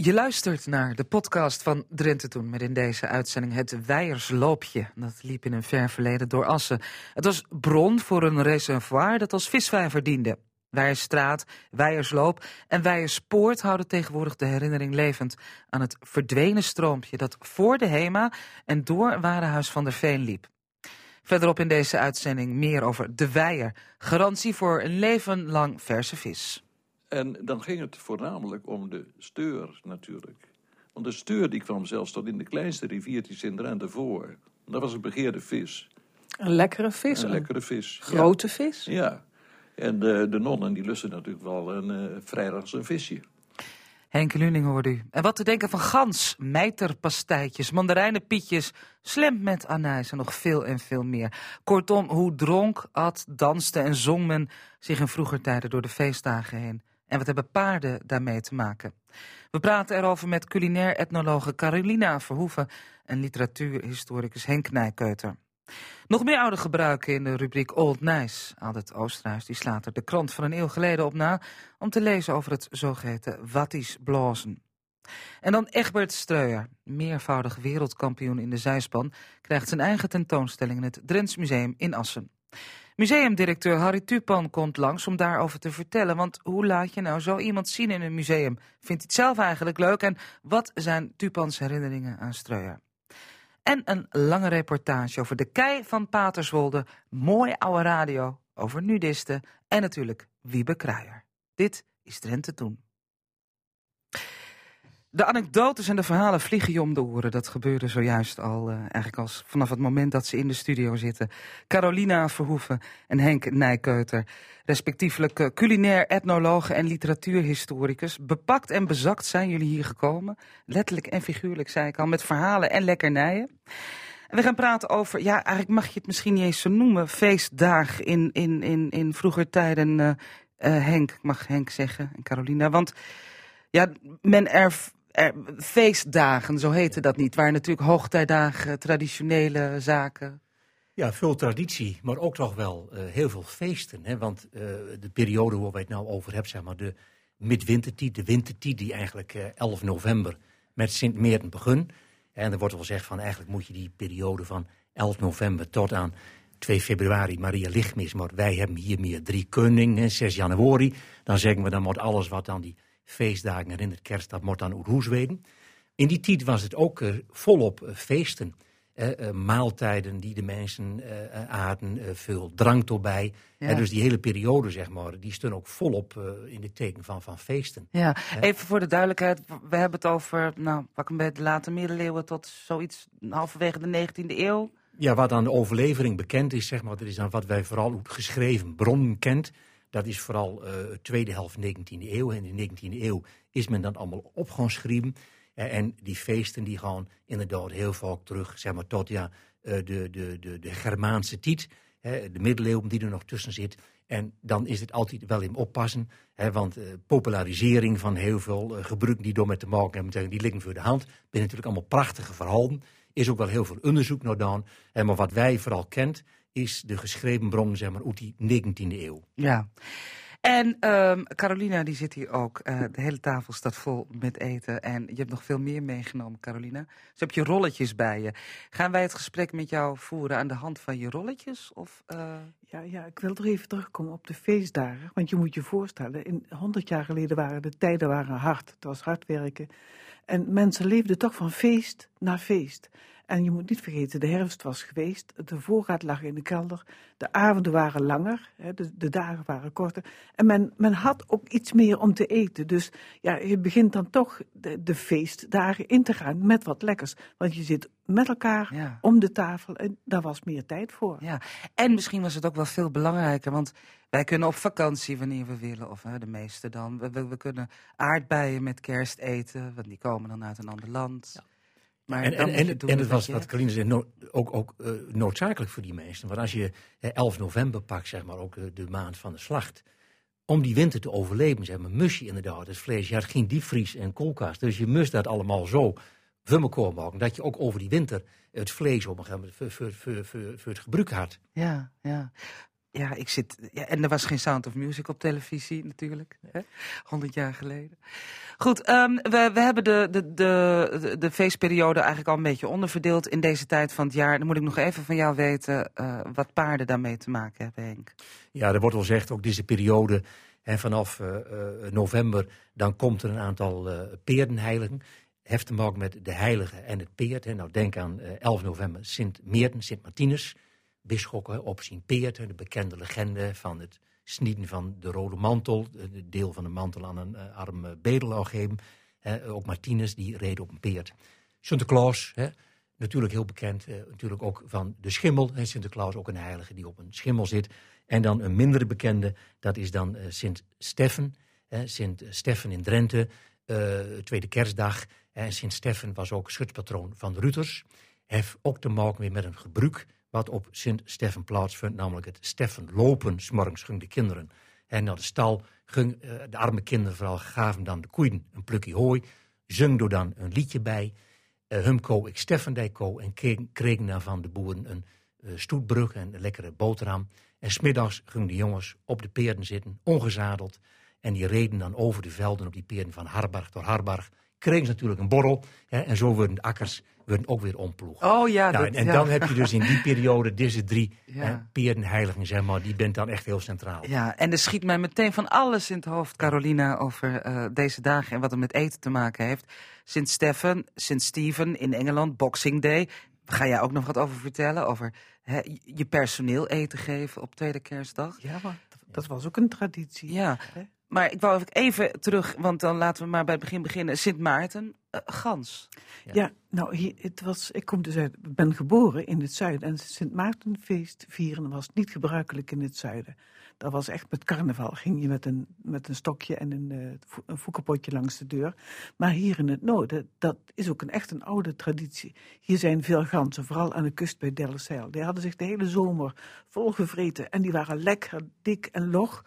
Je luistert naar de podcast van Drenthe Toen met in deze uitzending het Weijersloopje. Dat liep in een ver verleden door Assen. Het was bron voor een reservoir dat als visvijver diende. Weijersstraat, Weijersloop en Weijerspoort houden tegenwoordig de herinnering levend aan het verdwenen stroompje dat voor de HEMA en door Warenhuis van der Veen liep. Verderop in deze uitzending meer over de Weijer, garantie voor een leven lang verse vis. En dan ging het voornamelijk om de steur natuurlijk. Want de steur die kwam zelfs tot in de kleinste riviertjes in Drenthe voor. Dat was een begeerde vis. Een lekkere vis. Een lekkere vis. Grote ja. vis. Ja. En de, de nonnen die lusten natuurlijk wel een uh, vrijdags een visje. Henk Luning hoorde u. En wat te denken van gans, mijterpastijtjes, mandarijnenpietjes, slim met anijs en nog veel en veel meer. Kortom, hoe dronk, at, danste en zong men zich in vroeger tijden door de feestdagen heen. En wat hebben paarden daarmee te maken? We praten erover met culinair etnologe Carolina Verhoeven en literatuurhistoricus Henk Nijkeuter. Nog meer oude gebruiken in de rubriek Old Nice. Aldert Oosterhuis die slaat er de krant van een eeuw geleden op na... om te lezen over het zogeheten Wattisch blazen. En dan Egbert Streuer, meervoudig wereldkampioen in de zijspan... krijgt zijn eigen tentoonstelling in het Drents Museum in Assen. Museumdirecteur Harry Tupan komt langs om daarover te vertellen. Want hoe laat je nou zo iemand zien in een museum? Vindt hij het zelf eigenlijk leuk? En wat zijn Tupans herinneringen aan Streuer? En een lange reportage over de kei van Paterswolde. Mooi oude radio over nudisten. En natuurlijk Wiebe Kruijer. Dit is Drenthe Toen. De anekdotes en de verhalen vliegen je om de oren. Dat gebeurde zojuist al, uh, eigenlijk als vanaf het moment dat ze in de studio zitten. Carolina Verhoeven en Henk Nijkeuter. Respectievelijk uh, culinair etnoloog en literatuurhistoricus. Bepakt en bezakt zijn jullie hier gekomen. Letterlijk en figuurlijk, zei ik al, met verhalen en lekkernijen. En we gaan praten over, ja, eigenlijk mag je het misschien niet eens zo noemen, feestdagen in, in, in, in vroeger tijden. Uh, Henk, mag Henk zeggen, en Carolina. Want ja, men erf, feestdagen, zo heette dat niet. Waren natuurlijk hoogtijdagen, traditionele zaken. Ja, veel traditie, maar ook toch wel uh, heel veel feesten. Hè? Want uh, de periode waar wij het nou over hebben, zeg maar de midwintertijd, de wintertijd, die eigenlijk uh, 11 november met Sint Meerten begint. En er wordt wel gezegd van eigenlijk moet je die periode van 11 november tot aan 2 februari Maria Lichtmis, maar wij hebben hier meer drie koningen, 6 januari. Dan zeggen we dan moet alles wat aan die feestdagen herinnert kerst, dat moet dan Oerhoesweden. In die tijd was het ook uh, volop uh, feesten. Uh, maaltijden die de mensen aten, veel drank erbij. Ja. dus die hele periode, zeg maar, die stond ook volop in de teken van, van feesten. Ja, even voor de duidelijkheid. We hebben het over, nou, pak een beetje de late middeleeuwen tot zoiets halverwege de 19e eeuw. Ja, wat aan de overlevering bekend is, zeg maar, dat is dan wat wij vooral uit geschreven bronnen kent. Dat is vooral uh, tweede helft 19e eeuw. En in de 19e eeuw is men dan allemaal op gaan schrijven. Uh, en die feesten die gaan inderdaad heel vaak terug, zeg maar, tot ja, uh, de, de, de, de Germaanse tijd. de middeleeuwen die er nog tussen zit. En dan is het altijd wel in oppassen. Hè, want popularisering van heel veel gebruiken die door met te maken hebben, die liggen voor de hand. Ben natuurlijk allemaal prachtige verhalen. Is ook wel heel veel onderzoek naar gedaan. maar wat wij vooral kent, is de geschreven bron, zeg maar, uit die 19e eeuw. Ja. En um, Carolina, die zit hier ook. Uh, de hele tafel staat vol met eten. En je hebt nog veel meer meegenomen, Carolina. Dus heb je rolletjes bij je. Gaan wij het gesprek met jou voeren aan de hand van je rolletjes? Of, uh... ja, ja, ik wil er even terugkomen op de feestdagen. Want je moet je voorstellen, in 100 jaar geleden waren de tijden waren hard. Het was hard werken. En mensen leefden toch van feest naar feest. En je moet niet vergeten, de herfst was geweest, de voorraad lag in de kelder, de avonden waren langer, hè, de, de, dagen waren korter. En men, men had ook iets meer om te eten. Dus ja, je begint dan toch de, de feestdagen in te gaan met wat lekkers. Want je zit met elkaar ja. om de tafel en daar was meer tijd voor. Ja, en misschien was het ook wel veel belangrijker, want wij kunnen op vakantie wanneer we willen, of hè, de meeste dan. We, we, we, kunnen aardbeien met kerst eten, want die komen dan uit een ander land. Ja. Maar en, en, en, en het was, wat Carine zei, no, ook, ook uh, noodzakelijk voor die mensen. Want als je eh, 11 november pakt, zeg maar, ook uh, de maand van de slacht. Om die winter te overleven, zeg maar, mus je inderdaad het vlees. Je had geen diepvries en koelkast. Dus je moest dat allemaal zo voor elkaar maken. Dat je ook over die winter het vlees op een gegeven moment voor, voor, voor, voor, voor het gebruik had. Ja, ja. Ja, ik zit. Ja, en er was geen Sound of Music op televisie natuurlijk. 100 jaar geleden. Goed, ehm, we, we hebben de, de, de, de, de feestperiode eigenlijk al een beetje onderverdeeld in deze tijd van het jaar. Dan moet ik nog even van jou weten eh, wat paarden daarmee te maken hebben, Henk. Ja, er wordt wel gezegd, ook deze periode, hè, vanaf eh, eh, november, dan komt er een aantal peerdenheiligen. Heeft te maken met de heilige en het peerd. Hè. Nou, denk aan eh, 11 november Sint Meerten, Sint Martinus, bisschoppen op Sint Peert, hè, de bekende legende van het snieden van de rode mantel, het deel van de mantel aan een eh, arme bedelaar geven. Hè. Ook Martinus, die reed op een peerd. Sinterklaas, hè, natuurlijk heel bekend, eh, natuurlijk ook van de schimmel. Hè. Sinterklaas ook een heilige die op een schimmel zit. En dan een mindere bekende, dat is dan eh, Sint Steffen. Sint Steffen in Drenthe, eh, tweede kerstdag. En Sint Steffen was ook schutspatroon van de Rutters. Heeft ook te maken weer met een gebruik wat op Sint Steffen plaatsvindt, namelijk het Steffen lopen. S'morgens gingen de kinderen en naar de stal. Eh, de arme kinderen vooral gaven dan de koeien een plukje hooi. Zung er dan een liedje bij. Uh, Humko, ik Steffendijko. En kregen, kregen dan van de boeren een eh, stoetbrug en een lekkere boterham. En smiddags gingen de jongens op de peerden zitten, ongezadeld. En die reden dan over de velden op die peerden van Harbarg door Harbarg. Kregen ze natuurlijk een borrel. Hè, en zo worden de akkers worden ook weer omploegd. Oh ja, Nou, dat- en ja. dan heb je dus in die periode deze drie Ja. hè, peerdenheiligen, zeg maar, die bent dan echt heel centraal. Ja, en er schiet mij meteen van alles in het hoofd, Carolina, over eh, deze dagen en wat het met eten te maken heeft. Sint Stephen, Sint Stephen in Engeland, Boxing Day. Ga jij ook nog wat over vertellen? Over hè, je personeel eten geven op tweede kerstdag? Ja, maar dat, dat was ook een traditie. Ja, Hè? Maar ik wou even terug, want dan laten we maar bij het begin beginnen. Sint Maarten, eh, gans. Ja, nou, hier, het was, ik kom dus uit, ik ben geboren in het zuiden. En Sint Maartenfeest vieren was niet gebruikelijk in het zuiden. Dat was echt met carnaval. Ging je met een, met een stokje en een, eh, voekenpotje langs de deur. Maar hier in het noorden, dat is ook een, echt een oude traditie. Hier zijn veel ganzen, vooral aan de kust bij Delfzijl. Die hadden zich de hele zomer volgevreten. En die waren lekker dik en log.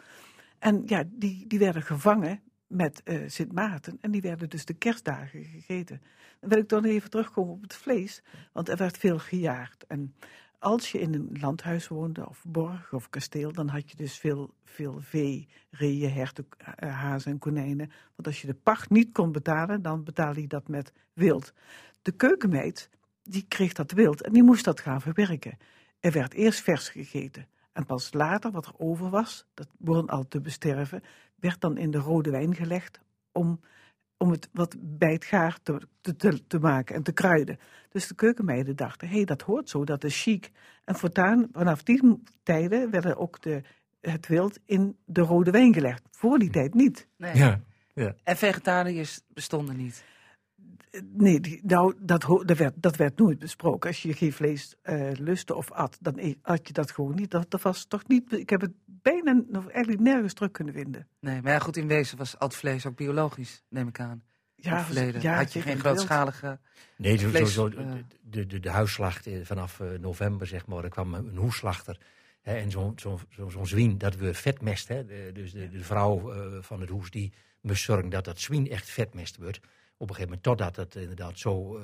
En ja, die, die werden gevangen met eh, Sint Maarten. En die werden dus de kerstdagen gegeten. Dan wil ik dan even terugkomen op het vlees. Want er werd veel gejaagd. En als je in een landhuis woonde, of borg of kasteel, dan had je dus veel, veel vee, reeën, herten, eh, hazen en konijnen. Want als je de pacht niet kon betalen, dan betaalde je dat met wild. De keukenmeid, die kreeg dat wild en die moest dat gaan verwerken. Er werd eerst vers gegeten. En pas later, wat er over was, dat begon al te besterven, werd dan in de rode wijn gelegd om, om het wat bij het gaar te, te, te, te maken en te kruiden. Dus de keukenmeiden dachten, hé, hey, dat hoort zo, dat is chic. En voortaan, vanaf die tijden, werden ook de, het wild in de rode wijn gelegd. Voor die tijd niet. Nee. Ja, ja. En vegetariërs bestonden niet. Nee, die, nou, dat, dat, werd, dat werd nooit besproken. Als je geen vlees eh lustte of at, dan e- at je dat gewoon niet. Dat, dat was toch niet. Ik heb het bijna nog eigenlijk nergens terug kunnen vinden. Nee, maar ja, goed, in wezen was al het vlees ook biologisch, neem ik aan. in het verleden ja, had je geen grootschalige... Nee, zo, Vlees, zo, eh. de, de, de huisslacht eh, vanaf eh, november, zeg maar, er kwam een hoeslachter. Hè, en zo'n zo, zo, zo'n zwien, dat we vetmest. Hè, de, dus de, de vrouw eh, van het hoes, die moest zorgen dat dat zwien echt vetmest wordt. Op een gegeven moment, totdat het inderdaad zo eh,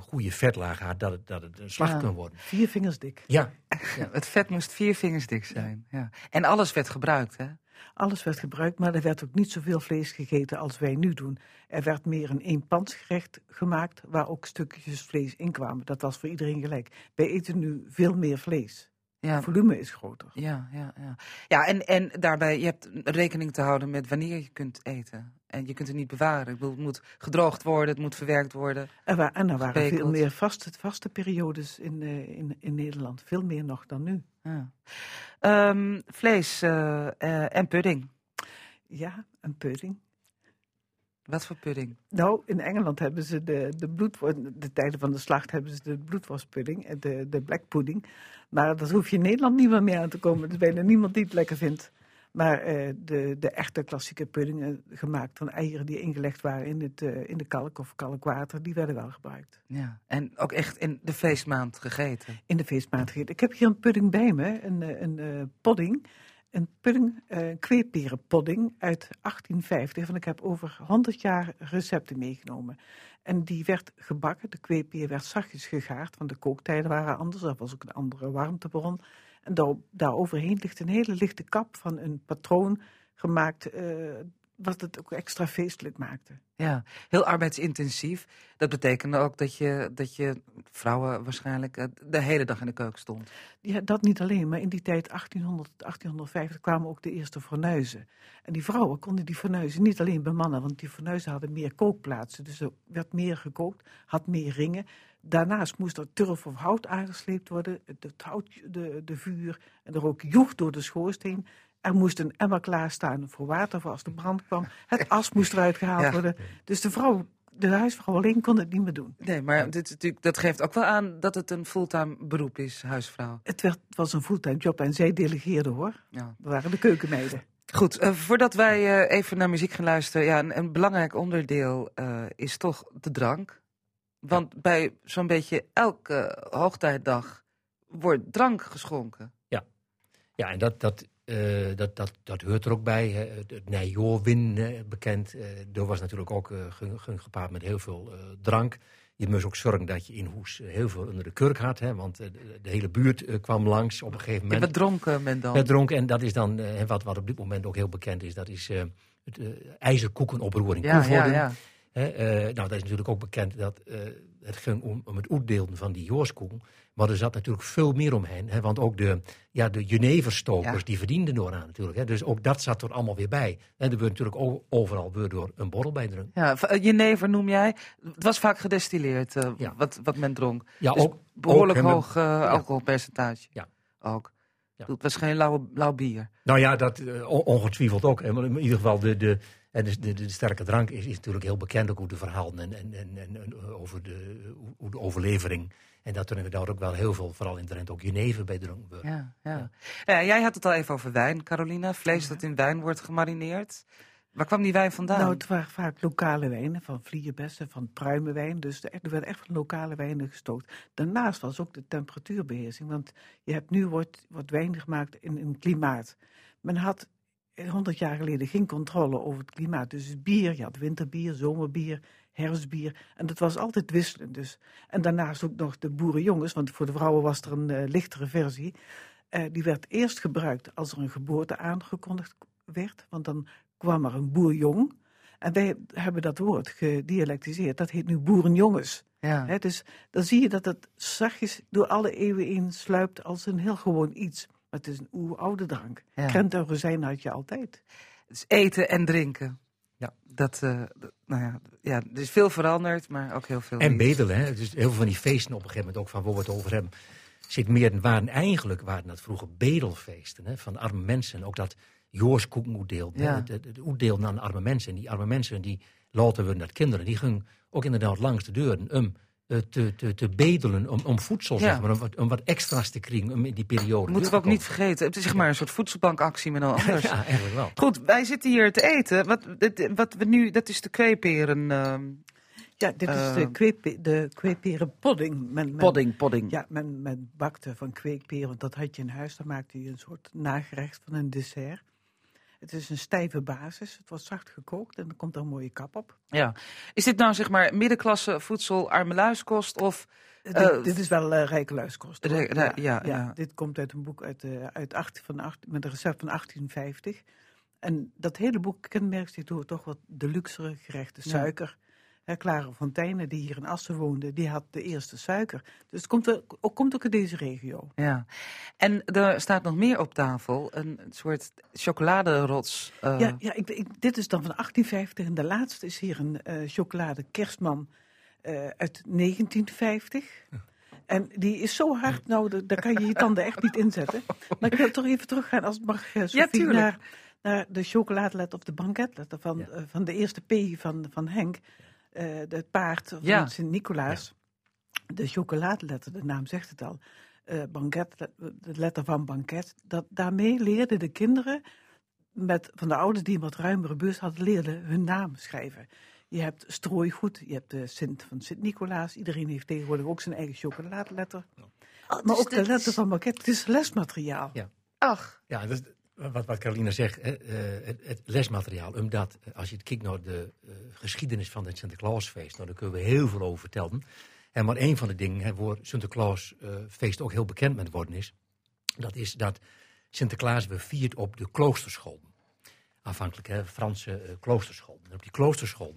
goede vetlaag had, dat het, dat het een slacht Ja. kan worden. Vier vingers dik. Ja, Ja, het vet moest vier vingers dik zijn. Ja. En alles werd gebruikt, hè? Alles werd gebruikt, maar er werd ook niet zoveel vlees gegeten als wij nu doen. Er werd meer een eenpansgerecht gemaakt waar ook stukjes vlees in kwamen. Dat was voor iedereen gelijk. Wij eten nu veel meer vlees. Ja, Het volume is groter. ja, ja. Ja, ja en, en daarbij, je hebt rekening te houden met wanneer je kunt eten. En je kunt het niet bewaren. Ik bedoel, het moet gedroogd worden, het moet verwerkt worden. Wa- en er waren veel meer vaste, vaste periodes in, eh, in, in Nederland. Veel meer nog dan nu. Ja. Ehm, vlees eh, eh, en pudding. Ja, een pudding. Wat voor pudding? Nou, in Engeland hebben ze de, de bloedworst, de tijden van de slacht hebben ze de bloedworstpudding, de, de black pudding. Maar dat hoef je in Nederland niet meer mee aan te komen. Er is bijna niemand die het lekker vindt. Maar eh, de, de echte klassieke puddingen, gemaakt van eieren die ingelegd waren in, het, eh, in de kalk of kalkwater, die werden wel gebruikt. Ja. En ook echt in de feestmaand gegeten. In de feestmaand gegeten. Ik heb hier een pudding bij me, een, eh, een podding. Een pudding, een kweeperenpodding uit 1850. Want ik heb over 100 jaar recepten meegenomen. En die werd gebakken. De kweepeer werd zachtjes gegaard, want de kooktijden waren anders. Er was ook een andere warmtebron. En daar, daar overheen ligt een hele lichte kap van een patroon gemaakt, eh, wat het ook extra feestelijk maakte. Ja, heel arbeidsintensief. Dat betekende ook dat je, dat je vrouwen waarschijnlijk eh, de hele dag in de keuken stond. Ja, dat niet alleen, maar in die tijd, 1800, 1850, kwamen ook de eerste fornuizen. En die vrouwen konden die fornuizen niet alleen bemannen, want die fornuizen hadden meer kookplaatsen. Dus er werd meer gekookt, had meer ringen. Daarnaast moest er turf of hout aangesleept worden, het hout, de, de vuur en er ook joeg door de schoorsteen. Er moest een emmer klaarstaan voor water voor als de brand kwam. Het as moest eruit gehaald Ja. worden. Dus de vrouw, de huisvrouw alleen kon het niet meer doen. Nee, maar dit, dat geeft ook wel aan dat het een fulltime beroep is, huisvrouw. Het, werd, het was een fulltime job en zij delegeerde hoor. Ja. We waren de keukenmeiden. Goed, eh, voordat wij eh, even naar muziek gaan luisteren. Ja, een, een belangrijk onderdeel eh, is toch de drank. Want bij zo'n beetje elke hoogtijdag wordt drank geschonken. Ja, en dat, dat, eh, dat, dat, dat hoort er ook bij. Hè. Het, eh, bekend. eh dat was natuurlijk ook eh, ge- ge- gepaard met heel veel drank. Je moest ook zorgen dat je in Hoes heel veel onder de kurk had. Hè, want de, de hele buurt kwam langs op een gegeven Ja, moment. wat dronken men dan? Met dronken. En dat is dan, wat, wat op dit moment ook heel bekend is, dat is het ijzerkoekenoproer in ja, ja, ja. Eh, nou, dat is natuurlijk ook bekend dat eh, het ging om, om het uitdelen van die joorskoen. Maar er zat natuurlijk veel meer omheen. Hè, want ook de, ja, de jeneverstokers, Ja. die verdienden door aan natuurlijk. Hè, dus ook dat zat er allemaal weer bij. En er wordt natuurlijk overal weer door een borrel bij drinken. Ja, eh, jenever noem jij. Het was vaak gedestilleerd, Ja. wat, wat men dronk. Ja, Dus ook, behoorlijk ook, hoog alcoholpercentage. Ja. Ook. Ja. Het was geen lauw, bier. Nou ja, dat on- ongetwijfeld ook. in ieder geval, de, de, en de, de, de sterke drank is, is natuurlijk heel bekend. Ook hoe de verhalen en, en, en, en, eh, over de, hoe- de overlevering. En dat er inderdaad ook wel heel veel, vooral in Drenthe, ook jenever bij dronken wordt. Ja, ja. ja, jij had het al even over wijn, Carolina. Vlees dat in wijn wordt gemarineerd. Waar kwam die wijn vandaan? Nou, het waren vaak lokale wijnen, van vlierbessen, van pruimenwijn. Dus er er werden echt van lokale wijnen gestookt. Daarnaast was ook de temperatuurbeheersing. Want je hebt nu wordt, wordt wijn gemaakt in een klimaat. Men had 100 jaar geleden geen controle over het klimaat. Dus bier, je had winterbier, zomerbier, herfstbier. En dat was altijd wisselend. Dus. En daarnaast ook nog de boerenjongens, want voor de vrouwen was er een eh, lichtere versie. Eh, die werd eerst gebruikt als er een geboorte aangekondigd werd. Want dan kwam er een boerjong. En wij hebben dat woord gedialectiseerd. Dat heet nu boerenjongens. ja. Dus dan zie je dat het zachtjes door alle eeuwen heen sluipt als een heel gewoon iets. Maar het is een oeroude drank. Ja. Krent en rozijn had je altijd. Dus eten en drinken. Ja. Dat, eh, dat- nou ja, ja, er is veel veranderd, maar ook heel veel En bedelen, hè? Dus heel veel van die feesten op een gegeven moment ook van we het over hebben. Zit meer, waren eigenlijk waren dat vroeger bedelfeesten hè, van arme mensen. Ook dat. Ja. hè, Het, het, het uitdeelde aan arme mensen. En die arme mensen die later werden dat kinderen. Die gingen ook inderdaad langs de deuren om te, te, te bedelen. Om, om voedsel, Ja. zeg maar. Om, wat- om wat extra's te krijgen om in die periode. Moeten we ook niet vergeten. Het is zeg maar een soort voedselbankactie met een anders. Ja, eigenlijk wel. Goed, wij zitten hier te eten. Wat, dit- wat we nu, dat is de kweeperen. ehm Ja, dit is Eh. de, kweekpe, de kweekperenpodding. Men, men, podding, podding. Ja, men, men bakte van kweekperen, want dat had je in huis. Dan maakte je een soort nagerecht van een dessert. Het is een stijve basis. Het wordt zacht gekookt en er komt er een mooie kap op. Ja. Is dit nou zeg maar middenklasse voedsel, armeluiskost of... dit, Eh, dit is wel eh, rijke luiskost. ja, ja. Dit komt uit een boek uit, eh, uit 18, van 18, met een recept van 1850. En dat hele boek kenmerkt zich door toch wat de luxere gerechten. Suiker. Clara Fontijne, die hier in Assen woonde, die had de eerste suiker. Dus het komt, er, ook, komt ook in deze regio. Ja. En er staat nog meer op tafel. Een soort chocoladerots. eh, Ja, ja ik, ik- dit is dan van 1850 en de laatste is hier een eh, chocolade kerstman eh, uit 1950. En die is zo hard, nou, da- daar kan je je tanden echt niet inzetten. Maar ik wil toch even teruggaan, als het mag, Sophie, tuurlijk. naar, naar de chocoladelet of de banketletter van, Ja. van de eerste P van, van Henk. Eh het paard van Ja. Sint-Nicolaas. De chocoladeletter, de naam zegt het al. eh banket, de letter van banket. Dat, daarmee leerden de kinderen met, van de ouders die een wat ruimere bus hadden, leerden hun naam schrijven. Je hebt strooigoed, je hebt de Sint van Sint-Nicolaas. Iedereen heeft tegenwoordig ook zijn eigen chocoladeletter. Oh, Maar dus ook de letter is- van banket, het is lesmateriaal. Ja. Ach, Ja, dat is wat, wat Carolina zegt, hè, eh, het, het lesmateriaal. Omdat, eh, als je kijkt naar de eh, geschiedenis van het Sinterklaasfeest, nou, daar kunnen we heel veel over vertellen. En maar een van de dingen hè, waar Sinterklaasfeest ook heel bekend mee geworden is, Dat is dat Sinterklaas we viert op de kloosterschool. Afhankelijk, hè, Franse kloosterschool. En op die kloosterschool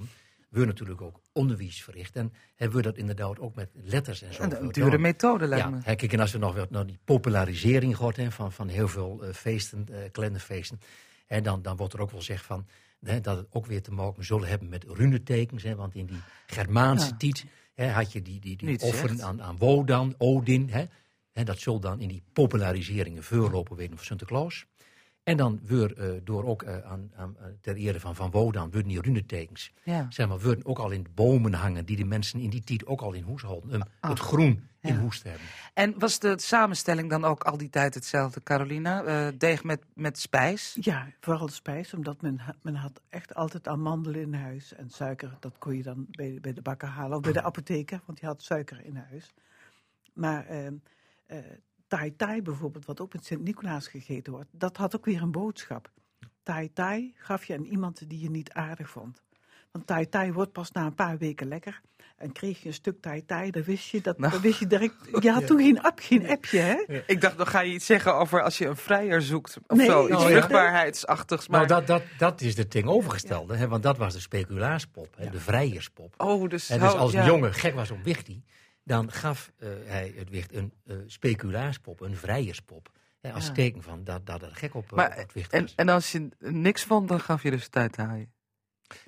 we natuurlijk ook onderwijs verricht. En hebben we dat inderdaad ook met letters en zo. Een dure methode lijkt ja, me. Kijk, en als we nog naar die popularisering gehad hè, van, van heel veel uh, feesten, uh, feesten. En dan, dan wordt er ook wel gezegd van, hè, dat het ook weer te maken zullen hebben met runetekens. Hè, want in die Germaanse ja. tijd hè, had je die, die, die offeren aan, aan Wodan, Odin. Hè, en dat zal dan in die populariseringen voorlopen weten van Sinterklaas. En dan weer uh, door ook uh, aan, aan, ter ere van Van Wodan, worden die runetekens. Ja. Zeg maar, worden ook al in de bomen hangen die de mensen in die tijd ook al in hoes hadden. Um, Ah. Het groen in Ja. hoes te hebben. En was de samenstelling dan ook al die tijd hetzelfde, Carolina? Eh, deeg met, met spijs? Ja, vooral de spijs, omdat men, men had echt altijd amandelen in huis. En suiker, dat kon je dan bij, bij de bakker halen. Of bij de apotheker, want die had suiker in huis. Maar eh eh tai tai bijvoorbeeld, wat ook met Sint-Nicolaas gegeten wordt, dat had ook weer een boodschap. Tai tai gaf je aan iemand die je niet aardig vond. Want tai tai wordt pas na een paar weken lekker. En kreeg je een stuk tai tai, dan wist je, dat, Nou. dan wist je direct... Je had toen geen, app, geen appje, hè? Ik dacht, dan ga je iets zeggen over als je een vrijer zoekt of Nee, zo. Iets nou ja. vruchtbaarheidsachtigs. Maar... Nou, dat, dat, dat is het tegenovergestelde. Hè, want dat was de speculaaspop, hè, de vrijerspop. Oh, dus, En dus oh, als ja. een jongen gek was op wichtie, dan gaf eh, hij het wicht een eh, speculaaspop, een vrijerspop. Hè, als Ja. teken van dat, dat er gek op, eh, Maar, op het wicht en, was. en als je niks vond, dan gaf je dus tijd te haaien.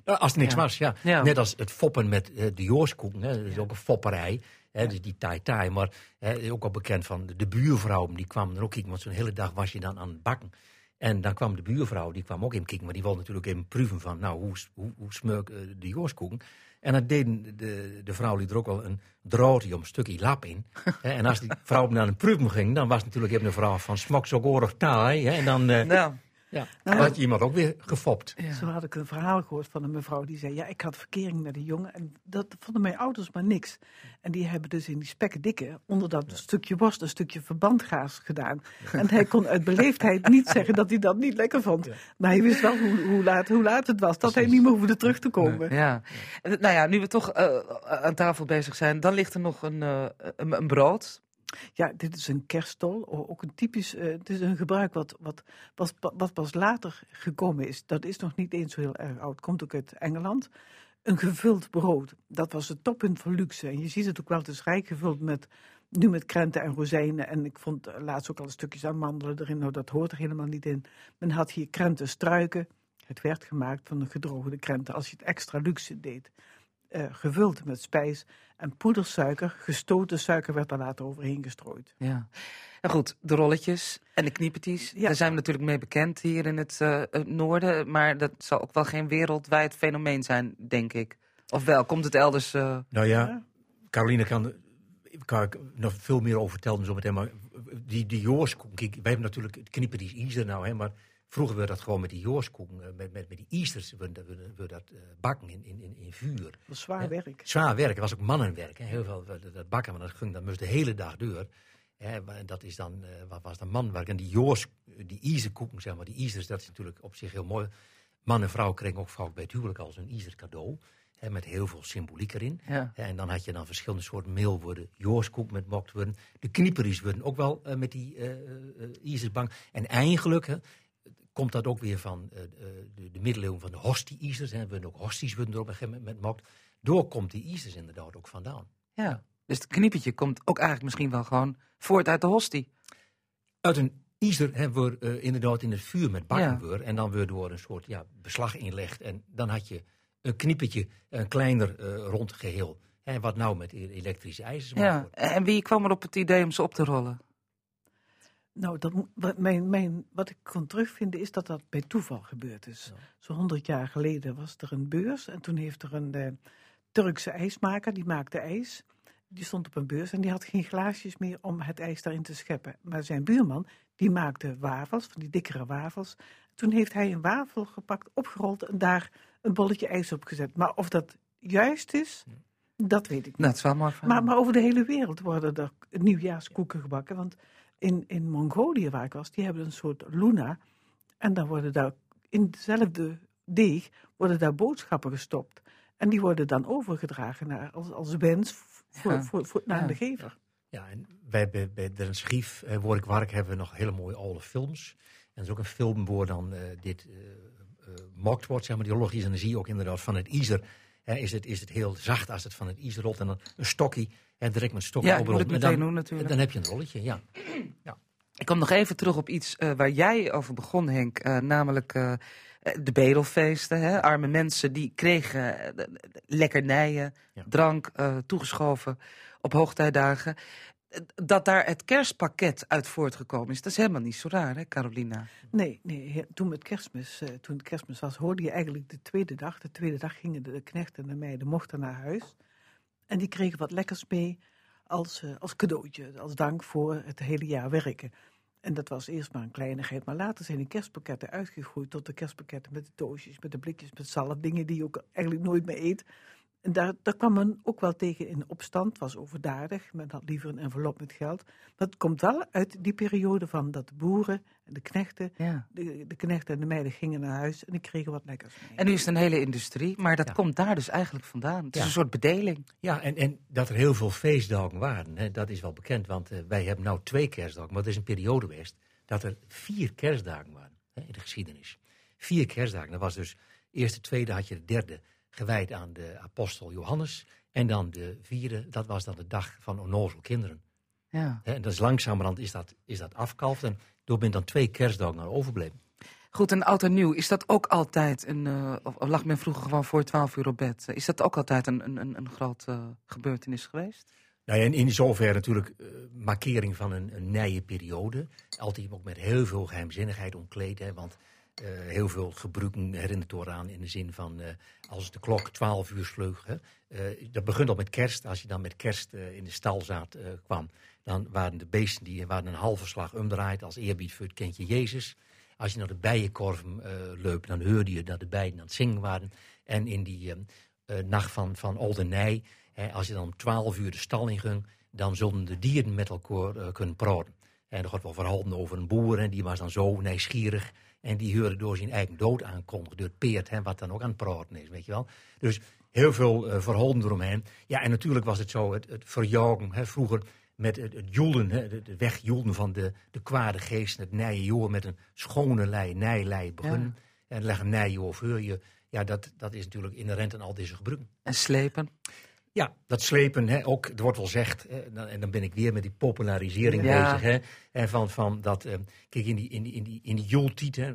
Nou, als het niks Ja. was, ja. Ja. Net als het foppen met de Joorskoeken, hè. dat is ook een fopperij. Hè, dus die tai tai, maar hè, ook al bekend van de, de buurvrouw, die kwam er ook kijken, want zo'n hele dag was je dan aan het bakken. En dan kwam de buurvrouw, die kwam ook even kijken, maar die wilde natuurlijk even proeven van, nou, hoe, hoe, hoe smeuk de Joorskoeken. En dan deden de, de vrouw die er ook wel een draadje om een stukje lap in. en als die vrouw naar een proeven ging, dan was het natuurlijk even een vrouw van, smak zo taai. En dan eh, Nou, ja, Nou, had je iemand ook weer gefopt. ja. Zo had ik een verhaal gehoord van een mevrouw die zei: Ja, ik had verkering met een jongen. En dat vonden mijn ouders maar niks. En die hebben dus in die spekken dikke, onder dat stukje worst, een stukje verbandgaas gedaan. En hij kon uit beleefdheid niet zeggen dat hij dat niet lekker vond. Maar hij wist wel hoe, hoe, laat, hoe laat het was, dat hij niet meer hoefde terug te komen. Ja. Nou ja, nu we toch eh, aan tafel bezig zijn, dan ligt er nog een, eh, een, een brood. Ja, dit is een kerststol. o- Ook een typisch. eh, het is een gebruik wat, wat, wat, wat pas later gekomen is. Dat is nog niet eens zo heel erg oud. Komt ook uit Engeland. Een gevuld brood. Dat was het toppunt van luxe. En je ziet het ook wel. Het is rijk gevuld met. Nu met krenten en rozijnen. En ik vond eh, laatst ook al stukjes amandelen erin. Nou, dat hoort er helemaal niet in. Men had hier krenten struiken. Het werd gemaakt van de gedroogde krenten. Als je het extra luxe deed. Eh, gevuld met spijs en poedersuiker. Gestoten suiker werd er later overheen gestrooid. Ja. Nou goed, de rolletjes en de kniepertjes. Ja. Daar zijn we natuurlijk mee bekend hier in het, eh, het noorden. Maar dat zal ook wel geen wereldwijd fenomeen zijn, denk ik. Of wel, komt het elders... eh, Nou ja. Caroline kan, kan ik nog veel meer over vertellen zo meteen. Maar die, die kijk, wij hebben natuurlijk die Easter nou, hè, maar vroeger werd dat gewoon met die joorskoeken, eh, met, met, met die Easters, we, we, we dat eh, bakken in, in, in, in vuur. Dat was zwaar werk. Zwaar werk, het was ook mannenwerk. Hè. Heel veel dat- bakken, maar dat ging dat moest de hele dag door. Hè, maar dat is dan, eh, wat was dan manwerk. En die joors, die Easterkoeken, zeg maar, die Easters, dat is natuurlijk op zich heel mooi. Man en vrouw kregen ook vaak bij het huwelijk als een Easter cadeau. Hè, met heel veel symboliek erin. ja. En dan had je dan verschillende soorten meel worden. Joorskoek met mokt worden. De knieperies worden ook wel met die eh, Isersbank. En eigenlijk hè, komt dat ook weer van eh, eh, de, de middeleeuwen van de hostie-Isers. Hè. worden ook hosties worden er op een gegeven moment mokt. Door komt die Isers inderdaad ook vandaan. ja. Dus het kniepertje komt ook eigenlijk misschien wel gewoon voort uit de hostie. Uit een Iser hebben we eh, inderdaad in het vuur met bakken Ja. weer. En dan weer door een soort ja, beslag inlegd. En dan had je een kniepetje, een kleiner eh, rond geheel. Hè, wat nou met e- elektrische ijzers Ja. En wie kwam er op het idee om ze op te rollen? Nou, dat, wat, mijn, mijn, wat ik kon terugvinden is dat dat bij toeval gebeurd is. Ja. Zo'n honderd jaar geleden was er een beurs en toen heeft er een eh, Turkse ijsmaker, die maakte ijs. Die stond op een beurs en die had geen glaasjes meer om het ijs daarin te scheppen. Maar zijn buurman, die maakte wafels, van die dikkere wafels. Toen heeft hij een wafel gepakt, opgerold en daar een bolletje ijs op gezet. Maar of dat juist is, dat weet ik niet. Nou, is wel mooi verhaal. Maar, maar over de hele wereld worden er nieuwjaarskoeken gebakken. Want in, in Mongolië, waar ik was, die hebben een soort luna. En dan worden daar in dezelfde deeg worden daar boodschappen gestopt. En die worden dan overgedragen naar, als, als wens voor, Ja. voor, voor, naar Ja. de gever. Ja, en bij, bij, bij Den Schief, waar ik werk, hebben we nog hele mooie oude films. En er is ook een film waar dan uh, dit uh, mokt wordt, zeg maar, die logisch. En dan zie je ook inderdaad van het is, het, is het heel zacht als het van het ijzer rolt. En dan een stokje, en direct met stokje ja, oprolt. En dan, doen, natuurlijk. dan heb je een rolletje, ja. ja. Ik kom nog even terug op iets waar jij over begon, Henk. namelijk de bedelfeesten. Hè? Arme mensen die kregen lekkernijen, ja. drank toegeschoven op hoogtijdagen dat daar het kerstpakket uit voortgekomen is, dat is helemaal niet zo raar, hè, Carolina? Nee, nee toen, met kerstmis, uh, toen het kerstmis was, hoorde je eigenlijk de tweede dag. De tweede dag gingen de knechten en de meiden mochten naar huis. En die kregen wat lekkers mee als, uh, als cadeautje, als dank voor het hele jaar werken. En dat was eerst maar een kleinigheid, maar later zijn die kerstpakketten uitgegroeid tot de kerstpakketten met de doosjes, met de blikjes, met zalf, dingen die je ook eigenlijk nooit meer eet. En daar, daar kwam men ook wel tegen in opstand, was overdadig. Men had liever een envelop met geld. Maar het komt wel uit die periode van dat de boeren en de knechten, ja. de, de knechten en de meiden gingen naar huis en die kregen wat lekkers mee. En nu is het een hele industrie, maar dat Ja. komt daar dus eigenlijk vandaan. Het is een soort bedeling. Ja, en, en dat er heel veel feestdagen waren, hè, dat is wel bekend. Want eh, wij hebben nou twee kerstdagen, maar er is een periode geweest dat er vier kerstdagen waren hè, in de geschiedenis. Vier kerstdagen. Dat was dus eerste, tweede had je de derde gewijd aan de apostel Johannes. En dan de vierde, dat was dan de dag van onnozel kinderen. Ja. En dat is langzamerhand is dat, is dat afkalft. En door ben dan twee kerstdagen aan overbleven. Goed, en oud en nieuw, is dat ook altijd een. eh, of, of lag men vroeger gewoon voor 12 uur op bed? Is dat ook altijd een, een, een, grote gebeurtenis geweest? Nou ja, en in zoverre natuurlijk eh, markering van een, een nije periode. Altijd ook met heel veel geheimzinnigheid omkleed. Hè, want eh, heel veel gebruiken herinnert eraan in de zin van eh, als de klok 12 uur sleug. Hè, eh, dat begint al met kerst. Als je dan met kerst in de stal kwam, dan waren de beesten die waren een halve slag omdraaid als eerbied voor het kindje Jezus. Als je naar de bijenkorven loopt, dan hoorde je dat de bijen aan het zingen waren. En in die nacht van, van Oldenij, hè, als je dan om 12 uur de stal in ging, dan zullen de dieren met elkaar kunnen praten. En er wordt wel verhalen over een boer, en die was dan zo nieuwsgierig. En die hoorde door zijn eigen dood aankondigen, door het peert, hè, wat dan ook aan het praten is, weet je wel. Dus heel veel verhalen eromheen. Ja, en natuurlijk was het zo, het, het verjagen, hè, vroeger met het, het joelen, hè, het wegjoelen van de, de kwade geest, het nije joor met een schone lei, nijlei beginnen. En leggen nije over je. Ja, dat, dat is natuurlijk inherent aan al deze gebruiken. En slepen? Ja, dat slepen, hè, ook, er wordt wel gezegd, en dan ben ik weer met die popularisering Ja. bezig. Hè, en van, van dat, eh, kijk, in die, in die, in die, in die joeltiet, hè,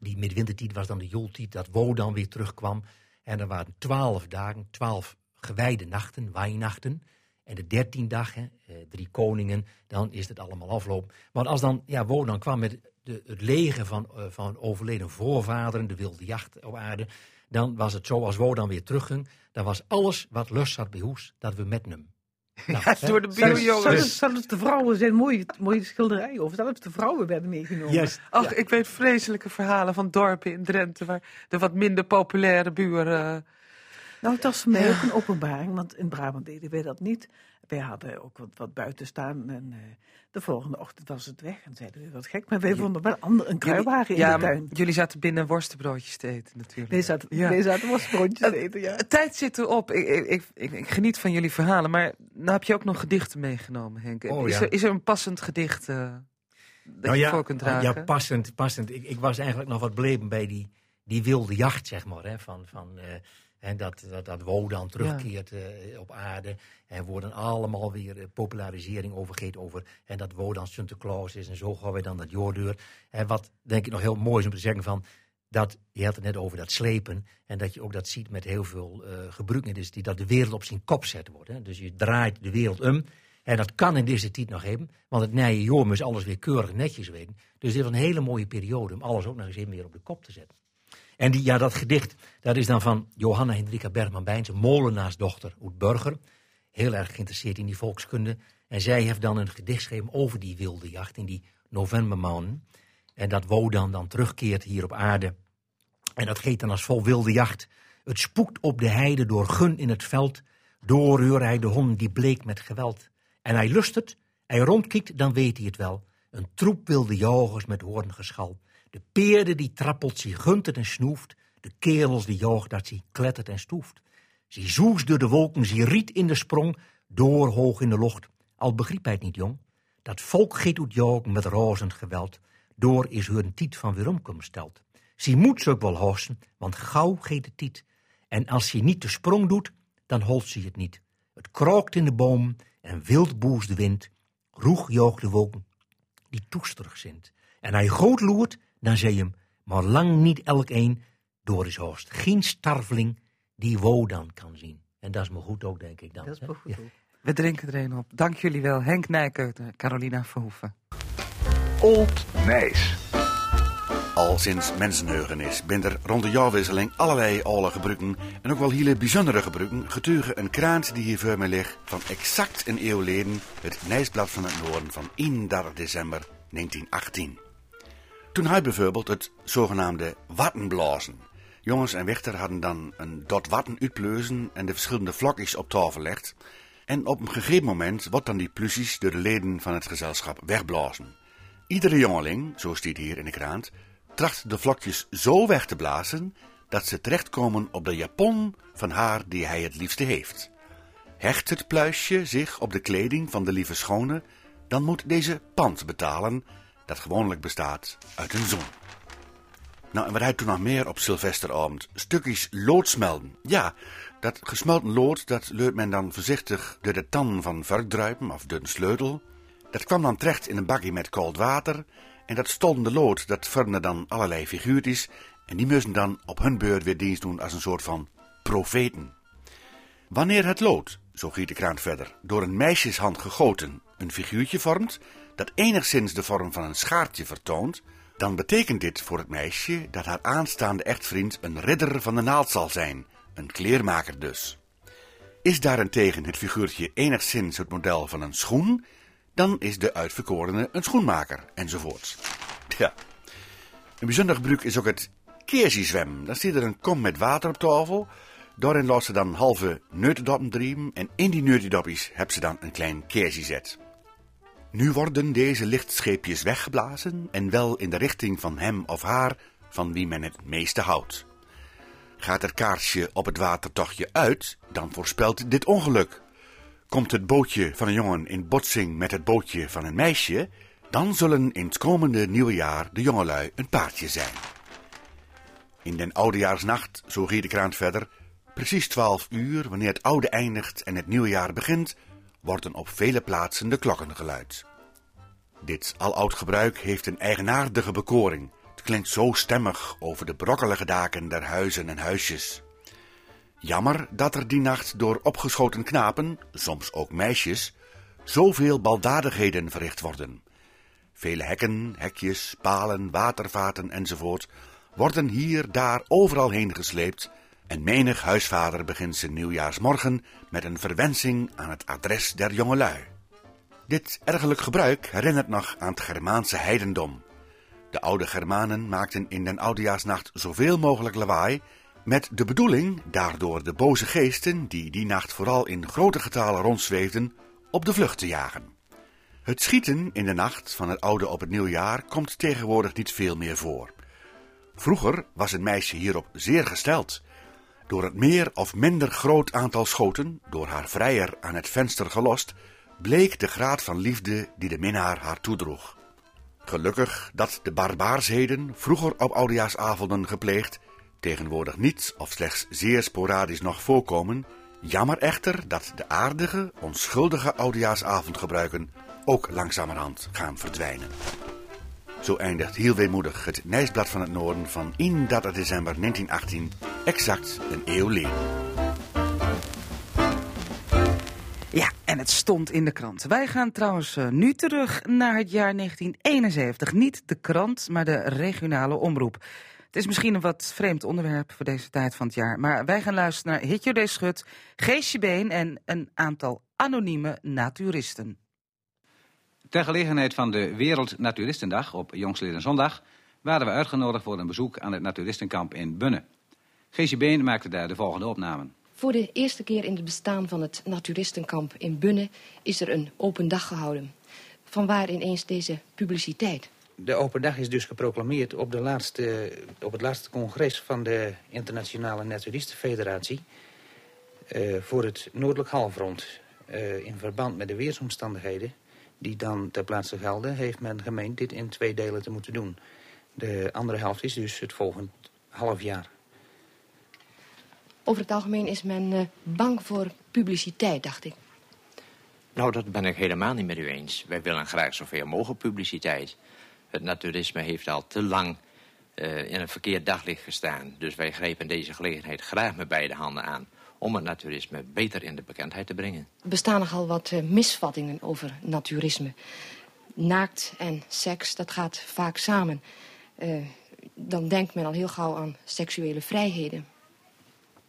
die midwintertiet was dan de joeltiet, dat Wo dan weer terugkwam. En er waren twaalf dagen, twaalf gewijde nachten, wijnachten. En de dertien dag, hè, eh, drie koningen, dan is het allemaal afloop. Want als dan, ja, Wo dan kwam met de, het leger van, eh, van overleden voorvaderen, de wilde jacht op aarde, dan was het zo, als Wo dan weer terugging, dan was alles wat lust zat bij hoes, dat we met hem. Nou, Ja, door de buurjongens. Zelfs, zelfs de vrouwen zijn mooie, mooie schilderijen over. Zelfs de vrouwen werden meegenomen. Ach, ik weet vreselijke verhalen van dorpen in Drenthe... waar de wat minder populaire buren... eh, Nou, het was voor mij ook een openbaring, want in Brabant deden wij dat niet. Wij hadden ook wat, wat buiten staan en eh, de volgende ochtend was het weg. En zeiden we, wat gek, maar wij vonden wel ander, een kruiwagen in ja, de tuin. jullie zaten binnen worstenbroodjes te eten natuurlijk. Wij zaten, Ja. wij zaten worstbroodjes te eten, ja. Tijd zit erop. Ik, ik, ik, ik, ik geniet van jullie verhalen, maar nou heb je ook nog gedichten meegenomen, Henk. Oh, is, ja. er, is er een passend gedicht eh, dat Nou je ja, voor kunt dragen? Ja, passend. passend. Ik, ik was eigenlijk nog wat bleven bij die, die wilde jacht, zeg maar. Hè, van, van, eh, hè, dat, dat, dat Wo dan terugkeert eh, op aarde. En worden allemaal weer eh, popularisering overgeet over. En dat Wo dan Sinterklaas is. En zo gaan we dan dat joordeur. En wat denk ik nog heel mooi is om te zeggen van... Dat, je had het net over dat slepen. En dat je ook dat ziet met heel veel eh gebruiken. Dus die, dat de wereld op zijn kop zet wordt. Hè. Dus je draait de wereld om. En dat kan in deze tijd nog hebben. Want het nije joor moest alles weer keurig netjes weten. Dus dit was een hele mooie periode om alles ook nog eens even meer op de kop te zetten. En ja, dat gedicht, dat is dan van Johanna Hendrika Bergman-Bijns, molenaarsdochter uit Burger. Heel erg geïnteresseerd in die volkskunde. En zij heeft dan een gedicht geschreven over die wilde jacht in die novembermaanden. En dat Wodan dan terugkeert hier op aarde. En dat geeft dan als vol wilde jacht. Het spoekt op de heide door gun in het veld. Doorreur hij de hond die bleek met geweld. En hij lust het, hij rondkiekt, dan weet hij het wel. Een troep wilde jagers met hoorngeschal. De peerde die trappelt, zie guntert en snoeft. De kerels die jaagt, dat zie klettert en stoeft. Zie zoest door de wolken, zie riet in de sprong, door hoog in de lucht. Al begreep hij het niet, jong. Dat volk giet uit jagen met razend geweld. Door is hun tiet van weeromkom stelt. Ze moet ze ook wel hossen, want gauw geet de tiet. En als ze niet de sprong doet, dan holt ze het niet. Het krookt in de boom en wild boest de wind. Roeg joog de wolken die toesterig zint. En hij groot loert, dan zei hem, maar lang niet elk een door is hoogst. Geen starveling die wo dan kan zien. En dat is me goed ook, denk ik dan. Dat is wel goed. Ja. We drinken er een op. Dank jullie wel. Henk Nijkeuter, Carolina Verhoeven. Old Nijs. Al sinds mensenheugenis bent er rond de jaarwisseling allerlei oude gebruiken en ook wel hele bijzondere gebruiken getuigen een kraant die hier voor mij ligt van exact een eeuw geleden het Nijsblad van het Noorden van 31 december 1918. Toen hij bijvoorbeeld het zogenaamde wattenblazen. Jongens en Wichter hadden dan een dot watten uitpleuzen en de verschillende vlakjes op tafel gelegd. En op een gegeven moment wordt dan die plusjes door de leden van het gezelschap wegblazen. Iedere jongeling, zo staat hier in de krant, tracht de vlakjes zo weg te blazen dat ze terechtkomen op de japon van haar die hij het liefste heeft. Hecht het pluisje zich op de kleding van de lieve schone, dan moet deze pand betalen, dat gewoonlijk bestaat uit een zon. Nou, en wat hij toen nog meer op Sylvesteravond? Stukjes lood smelten. Ja, dat gesmelten lood, dat leurt men dan voorzichtig door de tan van varkdruipen of een sleutel. Dat kwam dan terecht in een bakje met koud water. En dat stolende lood, dat vormde dan allerlei figuurtjes. En die moesten dan op hun beurt weer dienst doen als een soort van profeten. Wanneer het lood, zo giet de kraan verder, door een meisjeshand gegoten een figuurtje vormt, dat enigszins de vorm van een schaartje vertoont, dan betekent dit voor het meisje dat haar aanstaande echtvriend een ridder van de naald zal zijn, een kleermaker dus. Is daarentegen het figuurtje enigszins het model van een schoen, dan is de uitverkorene een schoenmaker, enzovoorts. Ja. Een bijzonder gebruik is ook het keersiezwem. Dan zit er een kom met water op tafel. Daarin laat ze dan halve neutendoppen drieën en in die neutendoppies hebben ze dan een klein keersie zet. Nu worden deze lichtscheepjes weggeblazen en wel in de richting van hem of haar van wie men het meeste houdt. Gaat het kaarsje op het watertochtje uit, dan voorspelt dit ongeluk. Komt het bootje van een jongen in botsing met het bootje van een meisje, dan zullen in het komende nieuwe jaar de jongelui een paardje zijn. In den oudejaarsnacht, zo giet de kraan verder, precies twaalf uur, wanneer het oude eindigt en het nieuwe jaar begint, worden op vele plaatsen de klokken geluid. Dit aloud gebruik heeft een eigenaardige bekoring. Het klinkt zo stemmig over de brokkelige daken der huizen en huisjes. Jammer dat er die nacht door opgeschoten knapen, soms ook meisjes, zoveel baldadigheden verricht worden. Vele hekken, hekjes, palen, watervaten enzovoort worden hier, daar, overal heen gesleept en menig huisvader begint zijn nieuwjaarsmorgen met een verwensing aan het adres der jongelui. Dit ergelijk gebruik herinnert nog aan het Germaanse heidendom. De oude Germanen maakten in den oudejaarsnacht zoveel mogelijk lawaai, met de bedoeling daardoor de boze geesten, die die nacht vooral in grote getalen rondzweefden, op de vlucht te jagen. Het schieten in de nacht van het oude op het nieuwjaar komt tegenwoordig niet veel meer voor. Vroeger was een meisje hierop zeer gesteld. Door het meer of minder groot aantal schoten, door haar vrijer aan het venster gelost, bleek de graad van liefde die de minnaar haar toedroeg. Gelukkig dat de barbaarsheden, vroeger op oudejaarsavonden gepleegd, tegenwoordig niet of slechts zeer sporadisch nog voorkomen. Jammer echter dat de aardige, onschuldige oudejaarsavondgebruiken ook langzamerhand gaan verdwijnen. Zo eindigt heel weemoedig het Nijsblad van het Noorden van 31 december 1918, exact een eeuw geleden. Ja, en het stond in de krant. Wij gaan trouwens eh, nu terug naar het jaar 1971. Niet de krant, maar de regionale omroep. Het is misschien een wat vreemd onderwerp voor deze tijd van het jaar. Maar wij gaan luisteren naar Hitjo. Schut, Geesje Been en een aantal anonieme naturisten. Ter gelegenheid van de Wereld Naturistendag op Jongsleden Zondag waren we uitgenodigd voor een bezoek aan het naturistenkamp in Bunne. Geesje Been maakte daar de volgende opnamen. Voor de eerste keer in het bestaan van het naturistenkamp in Bunne is er een open dag gehouden. Vanwaar ineens deze publiciteit? De open dag is dus geproclameerd op, de laatste, op het laatste congres van de Internationale Naturistenfederatie... eh, voor het Noordelijk Halfrond. eh, in verband met de weersomstandigheden die dan ter plaatse gelden, heeft men gemeend dit in twee delen te moeten doen. De andere helft is dus het volgend half jaar. Over het algemeen is men eh, bang voor publiciteit, dacht ik. Nou, dat ben ik helemaal niet met u eens. Wij willen graag zoveel mogelijk publiciteit. Het naturisme heeft al te lang eh, in een verkeerd daglicht gestaan. Dus wij grijpen deze gelegenheid graag met beide handen aan... om het naturisme beter in de bekendheid te brengen. Er bestaan nogal wat eh, misvattingen over naturisme. Naakt en seks, dat gaat vaak samen. Eh, dan denkt men al heel gauw aan seksuele vrijheden.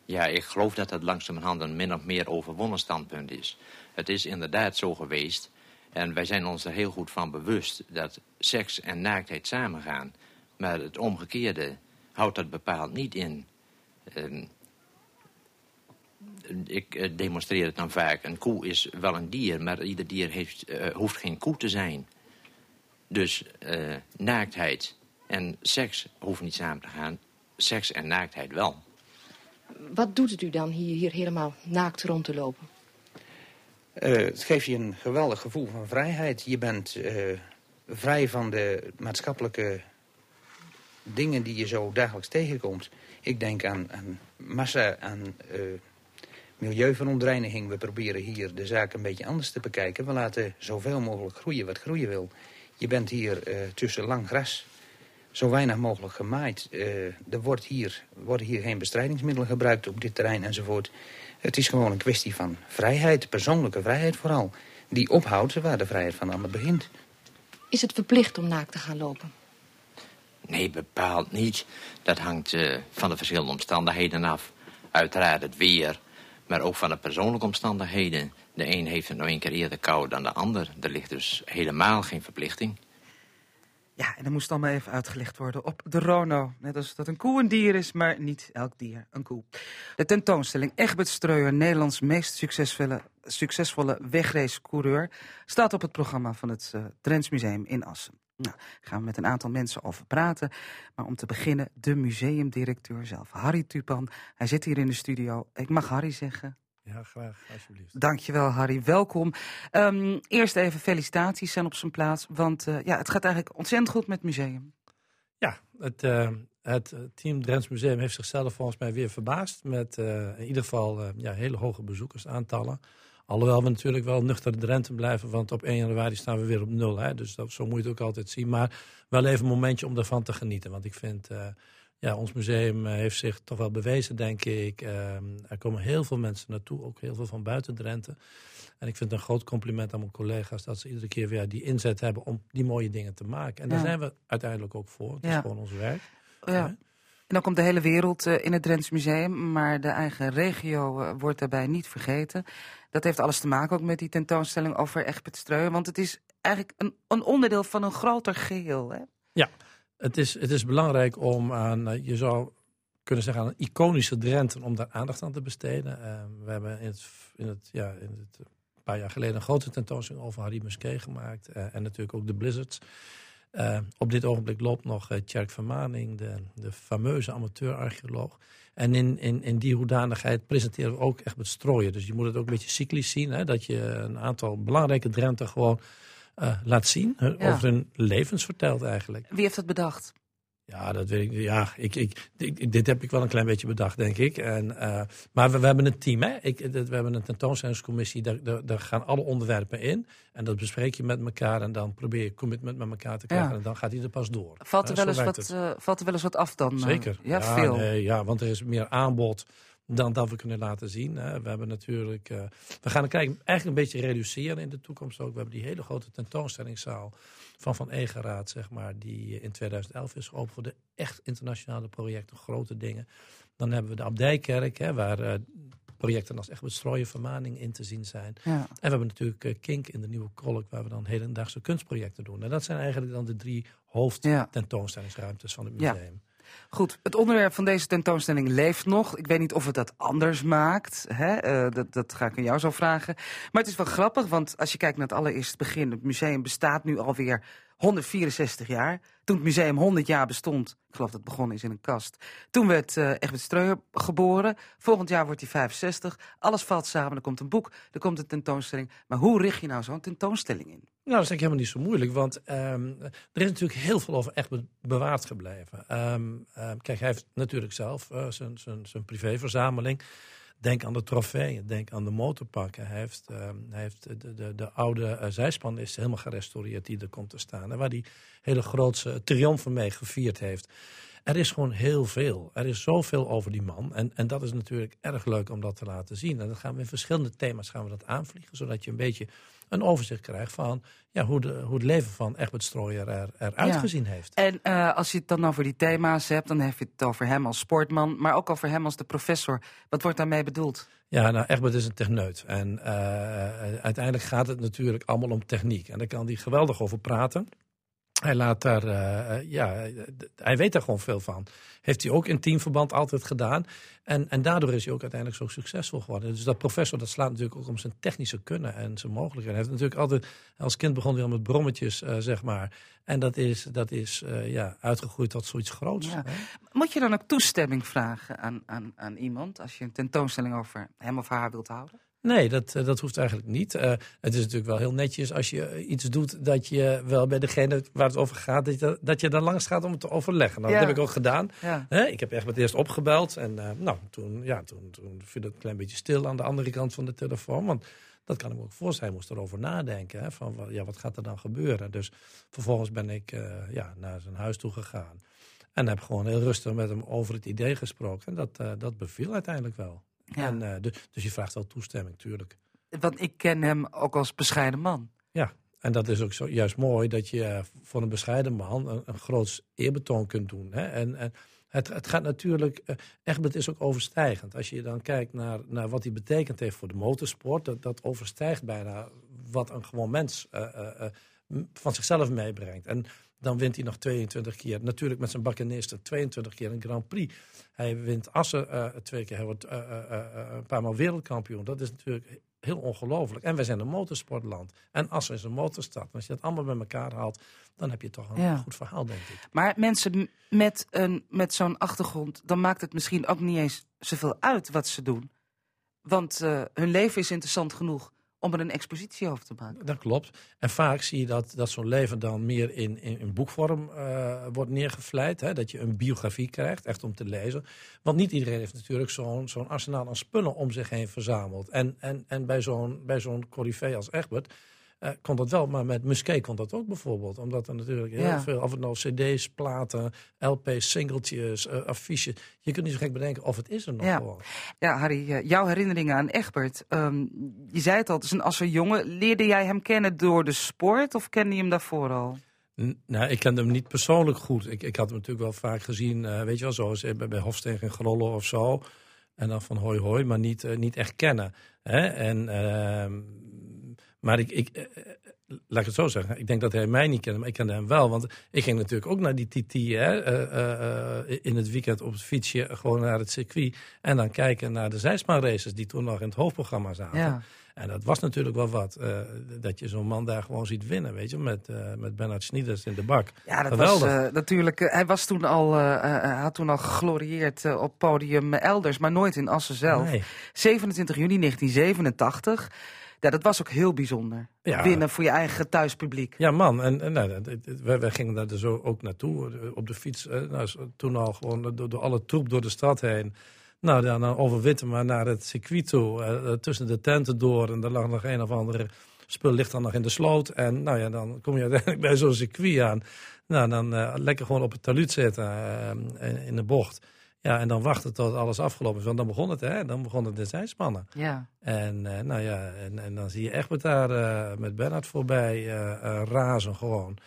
Ja, ik geloof dat dat langzamerhand een min of meer overwonnen standpunt is. Het is inderdaad zo geweest. En wij zijn ons er heel goed van bewust dat seks en naaktheid samengaan. Maar het omgekeerde houdt dat bepaald niet in. Ehm, ik eh, demonstreer het dan vaak. Een koe is wel een dier, maar ieder dier heeft, eh, hoeft geen koe te zijn. Dus eh, naaktheid en seks hoeven niet samen te gaan. Seks en naaktheid wel. Wat doet het u dan hier, hier helemaal naakt rond te lopen? Eh, het geeft je een geweldig gevoel van vrijheid. Je bent eh, vrij van de maatschappelijke dingen die je zo dagelijks tegenkomt. Ik denk aan, aan massa, aan uh, milieuverontreiniging. We proberen hier de zaak een beetje anders te bekijken. We laten zoveel mogelijk groeien wat groeien wil. Je bent hier tussen lang gras zo weinig mogelijk gemaaid. er wordt hier, worden hier geen bestrijdingsmiddelen gebruikt op dit terrein enzovoort. Het is gewoon een kwestie van vrijheid, persoonlijke vrijheid vooral. Die ophoudt waar de vrijheid van allemaal begint. Is het verplicht om naakt te gaan lopen? Nee, bepaald niet. Dat hangt uh, van de verschillende omstandigheden af. Uiteraard het weer, maar ook van de persoonlijke omstandigheden. De een heeft het nou een keer eerder koud dan de ander. Er ligt dus helemaal geen verplichting. Ja, en dat moest allemaal even uitgelegd worden op de Rono. Net als dat een koe een dier is, maar niet elk dier een koe. De tentoonstelling Egbert Streuer, Nederlands meest succesvolle, succesvolle wegracecoureur... staat op het programma van het uh, Museum in Assen. Nou, gaan we met een aantal mensen over praten. Maar om te beginnen de museumdirecteur zelf, Harry Tupan. Hij zit hier in de studio. Ik mag Harry zeggen. Ja, graag, alsjeblieft. Dankjewel, Harry. Welkom. Um, eerst even felicitaties zijn op zijn plaats, want uh, ja, het gaat eigenlijk ontzettend goed met het museum. Ja, het, uh, het team Drents Museum heeft zichzelf volgens mij weer verbaasd met uh, in ieder geval ja, hele hoge bezoekersaantallen. Alhoewel we natuurlijk wel nuchter Drenthe blijven, want op 1 januari staan we weer op nul. Hè? Dus dat, zo moet je het ook altijd zien. Maar wel even een momentje om ervan te genieten. Want ik vind ja, ons museum heeft zich toch wel bewezen, denk ik. Uh, er komen heel veel mensen naartoe, ook heel veel van buiten Drenthe. En ik vind het een groot compliment aan mijn collega's dat ze iedere keer weer die inzet hebben om die mooie dingen te maken. En daar zijn we uiteindelijk ook voor. Het ja. is gewoon ons werk. Ja. En dan komt de hele wereld uh, in het Drents Museum, maar de eigen regio uh, wordt daarbij niet vergeten. Dat heeft alles te maken ook met die tentoonstelling over Egbert Streu, want het is eigenlijk een, een onderdeel van een groter geheel. Hè? Ja, het is, het is belangrijk om aan, uh, je zou kunnen zeggen, aan een iconische Drenthe om daar aandacht aan te besteden. We hebben in het, in het, ja, in het, een paar jaar geleden een grote tentoonstelling over Harry Musquet gemaakt. En natuurlijk ook de Blizzards. Op dit ogenblik loopt nog Tjerk van Maning, de, de fameuze amateur-archeoloog. En in, in, in die hoedanigheid presenteren we ook echt met strooien. Dus je moet het ook een beetje cyclisch zien. Hè, dat je een aantal belangrijke Drenthe gewoon uh, laat zien. Ja. Over hun levens vertelt eigenlijk. Wie heeft dat bedacht? Ja, dat weet ik. Ja, ik, ik, ik, dit heb ik wel een klein beetje bedacht, denk ik. En, uh, maar we, we, hebben een team, hè? Ik, we hebben een tentoonstellingscommissie, daar, daar, daar, gaan alle onderwerpen in. En dat bespreek je met elkaar en dan probeer je commitment met elkaar te krijgen. Ja. En dan gaat hij er pas door. Valt er, wel eens wat, uh, valt er wel eens wat af dan? Zeker. ja, ja, veel. Nee, ja, want er is meer aanbod dan dat we kunnen laten zien. Hè. We hebben natuurlijk, uh, we gaan het eigenlijk een beetje reduceren in de toekomst ook. We hebben die hele grote tentoonstellingszaal van Van Egeraad, zeg maar, die in 2011 is geopend voor de echt internationale projecten, grote dingen. Dan hebben we de Abdijkerk, hè, waar uh, projecten als echt bestrooien vermaning in te zien zijn. Ja. En we hebben natuurlijk uh, Kink in de Nieuwe Kolk, waar we dan hedendaagse kunstprojecten doen. En dat zijn eigenlijk dan de drie hoofdtentoonstellingsruimtes van het museum. Ja. Goed, het onderwerp van deze tentoonstelling leeft nog. Ik weet niet of het dat anders maakt. Hè? Uh, dat, dat ga ik aan jou zo vragen. Maar het is wel grappig, want als je kijkt naar het allereerste begin... het museum bestaat nu alweer 164 jaar. Toen het museum 100 jaar bestond, ik geloof dat het begonnen is in een kast. Toen werd uh, Egbert Streuer geboren. Volgend jaar wordt hij 65. Alles valt samen, er komt een boek, er komt een tentoonstelling. Maar hoe richt je nou zo'n tentoonstelling in? Nou, dat is eigenlijk helemaal niet zo moeilijk, want um, er is natuurlijk heel veel over Egbert bewaard gebleven. Um, um, kijk, hij heeft natuurlijk zelf uh, zijn privéverzameling. Denk aan de trofeeën, denk aan de motorpakken. Hij heeft, uh, hij heeft de, de, de oude uh, zijspan is helemaal gerestaureerd die er komt te staan. En waar hij hele grootse triomfen mee gevierd heeft. Er is gewoon heel veel. Er is zoveel over die man. En, en dat is natuurlijk erg leuk om dat te laten zien. En dan gaan we in verschillende thema's gaan we dat aanvliegen. Zodat je een beetje een overzicht krijgt van ja, hoe, de, hoe het leven van Egbert Strooijer er, eruit ja. gezien heeft. En uh, als je het dan over die thema's hebt, dan heb je het over hem als sportman, maar ook over hem als de professor. Wat wordt daarmee bedoeld? Ja, nou, Egbert is een techneut. En uh, uiteindelijk gaat het natuurlijk allemaal om techniek. En daar kan hij geweldig over praten. Hij laat daar, uh, ja, hij weet daar gewoon veel van. Heeft hij ook in teamverband altijd gedaan. En, en daardoor is hij ook uiteindelijk zo succesvol geworden. Dus dat professor, dat slaat natuurlijk ook om zijn technische kunnen en zijn mogelijkheden. Hij heeft natuurlijk altijd, als kind begon hij al met brommetjes, uh, zeg maar. En dat is, dat is uh, ja, uitgegroeid tot zoiets groots. Ja. Moet je dan ook toestemming vragen aan, aan, aan iemand als je een tentoonstelling over hem of haar wilt houden? Nee, dat, dat hoeft eigenlijk niet. Uh, het is natuurlijk wel heel netjes als je iets doet dat je wel bij degene waar het over gaat, dat je, dat je daar langs gaat om het te overleggen. Nou, ja. Dat heb ik ook gedaan. Ja. He, ik heb echt met eerst opgebeld en uh, nou, toen, ja, toen, toen viel het een klein beetje stil aan de andere kant van de telefoon. Want dat kan ik me ook voorstellen. Hij moest erover nadenken. Hè, van ja, wat gaat er dan gebeuren? Dus vervolgens ben ik uh, ja, naar zijn huis toe gegaan. En heb gewoon heel rustig met hem over het idee gesproken. En dat, dat beviel uiteindelijk wel. Ja. En, uh, dus, dus je vraagt wel toestemming, tuurlijk. Want ik ken hem ook als bescheiden man. Ja, en dat is ook zo, juist mooi dat je uh, voor een bescheiden man een, een groot eerbetoon kunt doen. Hè? En, en het, het gaat natuurlijk, uh, Egbert is ook overstijgend. Als je dan kijkt naar, naar wat hij betekend heeft voor de motorsport, dat, dat overstijgt bijna wat een gewoon mens van zichzelf meebrengt. En dan wint hij nog 22 keer. Natuurlijk met zijn bakkenisten 22 keer een Grand Prix. Hij wint Assen uh, twee keer. Hij wordt uh, uh, een paar maal wereldkampioen. Dat is natuurlijk heel ongelooflijk. En wij zijn een motorsportland. En Assen is een motorstad. als je dat allemaal bij elkaar haalt, dan heb je toch een ja. goed verhaal, denk ik. Maar mensen met, een, met zo'n achtergrond, dan maakt het misschien ook niet eens zoveel uit wat ze doen. Want hun leven is interessant genoeg om er een expositie over te maken. Dat klopt. En vaak zie je dat, dat zo'n leven dan meer in, in, boekvorm uh, wordt neergevleid. Hè? Dat je een biografie krijgt, echt om te lezen. Want niet iedereen heeft natuurlijk zo'n zo'n arsenaal aan spullen om zich heen verzameld. En, en, en bij zo'n bij zo'n als Egbert uh, kon dat wel, maar met Musquet kon dat ook bijvoorbeeld. Omdat er natuurlijk heel ja. veel, of het nou cd's, platen, LP's, singeltjes, uh, affiches. Je kunt niet zo gek bedenken of het is er nog ja. gewoon. Ja, Harry, uh, jouw herinneringen aan Egbert. Um, je zei het al, dus als een jongen. Leerde jij hem kennen door de sport of kende je hem daarvoor al? Nou, ik kende hem niet persoonlijk goed. Ik, ik had hem natuurlijk wel vaak gezien, weet je wel, zoals bij, bij Hofstegen en Grollen of zo. En dan van hoi hoi, maar niet, niet echt kennen. Hè? En ehm, maar ik, ik, eh, laat ik het zo zeggen, ik denk dat hij mij niet kende, maar ik kende hem wel. Want ik ging natuurlijk ook naar die TT hè, uh, uh, in het weekend op het fietsje, gewoon naar het circuit. En dan kijken naar de zijspaanraces die toen nog in het hoofdprogramma zaten. Ja. En dat was natuurlijk wel wat, uh, dat je zo'n man daar gewoon ziet winnen, weet je, met, uh, met Bernard Snieders in de bak. Ja, dat Geweldig. was uh, natuurlijk, hij was toen al, had toen al geglorieerd op podium elders, maar nooit in Assen zelf. Nee. 27 juni 1987. Ja, dat was ook heel bijzonder. Ja. Winnen voor je eigen thuispubliek. Ja, man. En, en nou, wij, wij, gingen daar dus ook naartoe. Op de fiets. Nou, toen al gewoon door, door alle troep door de stad heen. Nou, dan overwitten maar naar het circuit toe. Uh, tussen de tenten door. En daar lag nog een of andere spul ligt dan nog in de sloot. En nou ja, dan kom je uiteindelijk bij zo'n circuit aan. Nou, dan uh, lekker gewoon op het taluut zitten uh, in de bocht. Ja, en dan wachten tot alles afgelopen is. Want dan begon het, hè? Dan begonnen de zijspannen. Ja. En, uh, nou ja, en, en dan zie je Egbert daar uh, met Bernard voorbij uh, razen gewoon.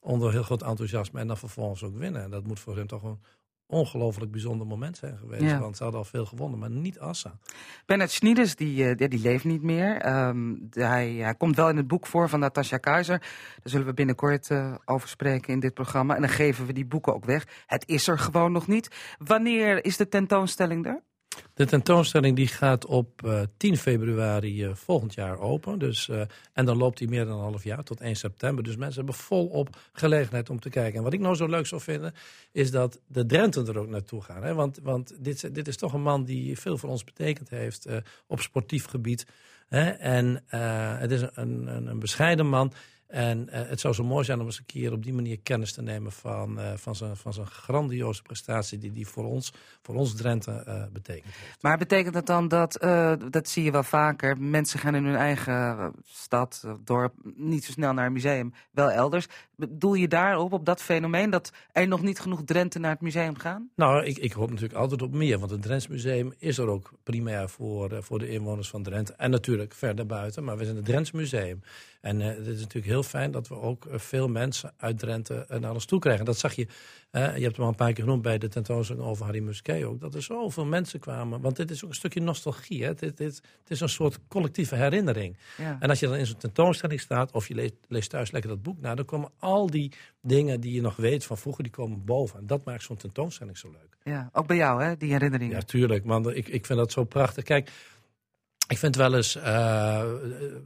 Onder heel groot enthousiasme. En dan vervolgens ook winnen. En dat moet voor hem toch een ongelooflijk bijzonder moment zijn geweest. Ja. Want ze hadden al veel gewonnen, maar niet Assa. Bernard Schnieders, die, die, die leeft niet meer. Um, hij, hij, komt wel in het boek voor van Natasja Keizer. Daar zullen we binnenkort uh, over spreken in dit programma. En dan geven we die boeken ook weg. Het is er gewoon nog niet. Wanneer is de tentoonstelling er? De tentoonstelling die gaat op uh, 10 februari uh, volgend jaar open. Dus, uh, en dan loopt die meer dan een half jaar, tot 1 september. Dus mensen hebben volop gelegenheid om te kijken. En wat ik nou zo leuk zou vinden, is dat de Drenten er ook naartoe gaan. Hè? Want, want dit, dit is toch een man die veel voor ons betekend heeft op sportief gebied. Hè? En het is een, een, een bescheiden man. En uh, het zou zo mooi zijn om eens een keer op die manier kennis te nemen van, uh, van, zijn, van zijn grandioze prestatie die die voor ons, voor ons Drenthe uh, betekent. Maar betekent dat dan dat, dat zie je wel vaker, mensen gaan in hun eigen stad, dorp, niet zo snel naar een museum, wel elders. Doel je daarop, op dat fenomeen, dat er nog niet genoeg Drenthe naar het museum gaan? Nou, ik, ik hoop natuurlijk altijd op meer, want het Drents Museum is er ook primair voor, voor de inwoners van Drenthe. En natuurlijk verder buiten, maar we zijn het Drents Museum. En uh, het is natuurlijk heel fijn dat we ook uh, veel mensen uit Drenthe naar ons toe krijgen. Dat zag je, je hebt hem al een paar keer genoemd bij de tentoonstelling over Harry Musquet ook. Dat er zoveel mensen kwamen. Want dit is ook een stukje nostalgie. Hè? Dit, dit, het is een soort collectieve herinnering. Ja. En als je dan in zo'n tentoonstelling staat of je leest, leest, thuis lekker dat boek na, dan komen al die dingen die je nog weet van vroeger, die komen boven. En dat maakt zo'n tentoonstelling zo leuk. Ja, ook bij jou hè, die herinneringen. Ja, tuurlijk. Man, ik, ik vind dat zo prachtig. Kijk, ik vind wel eens, uh, we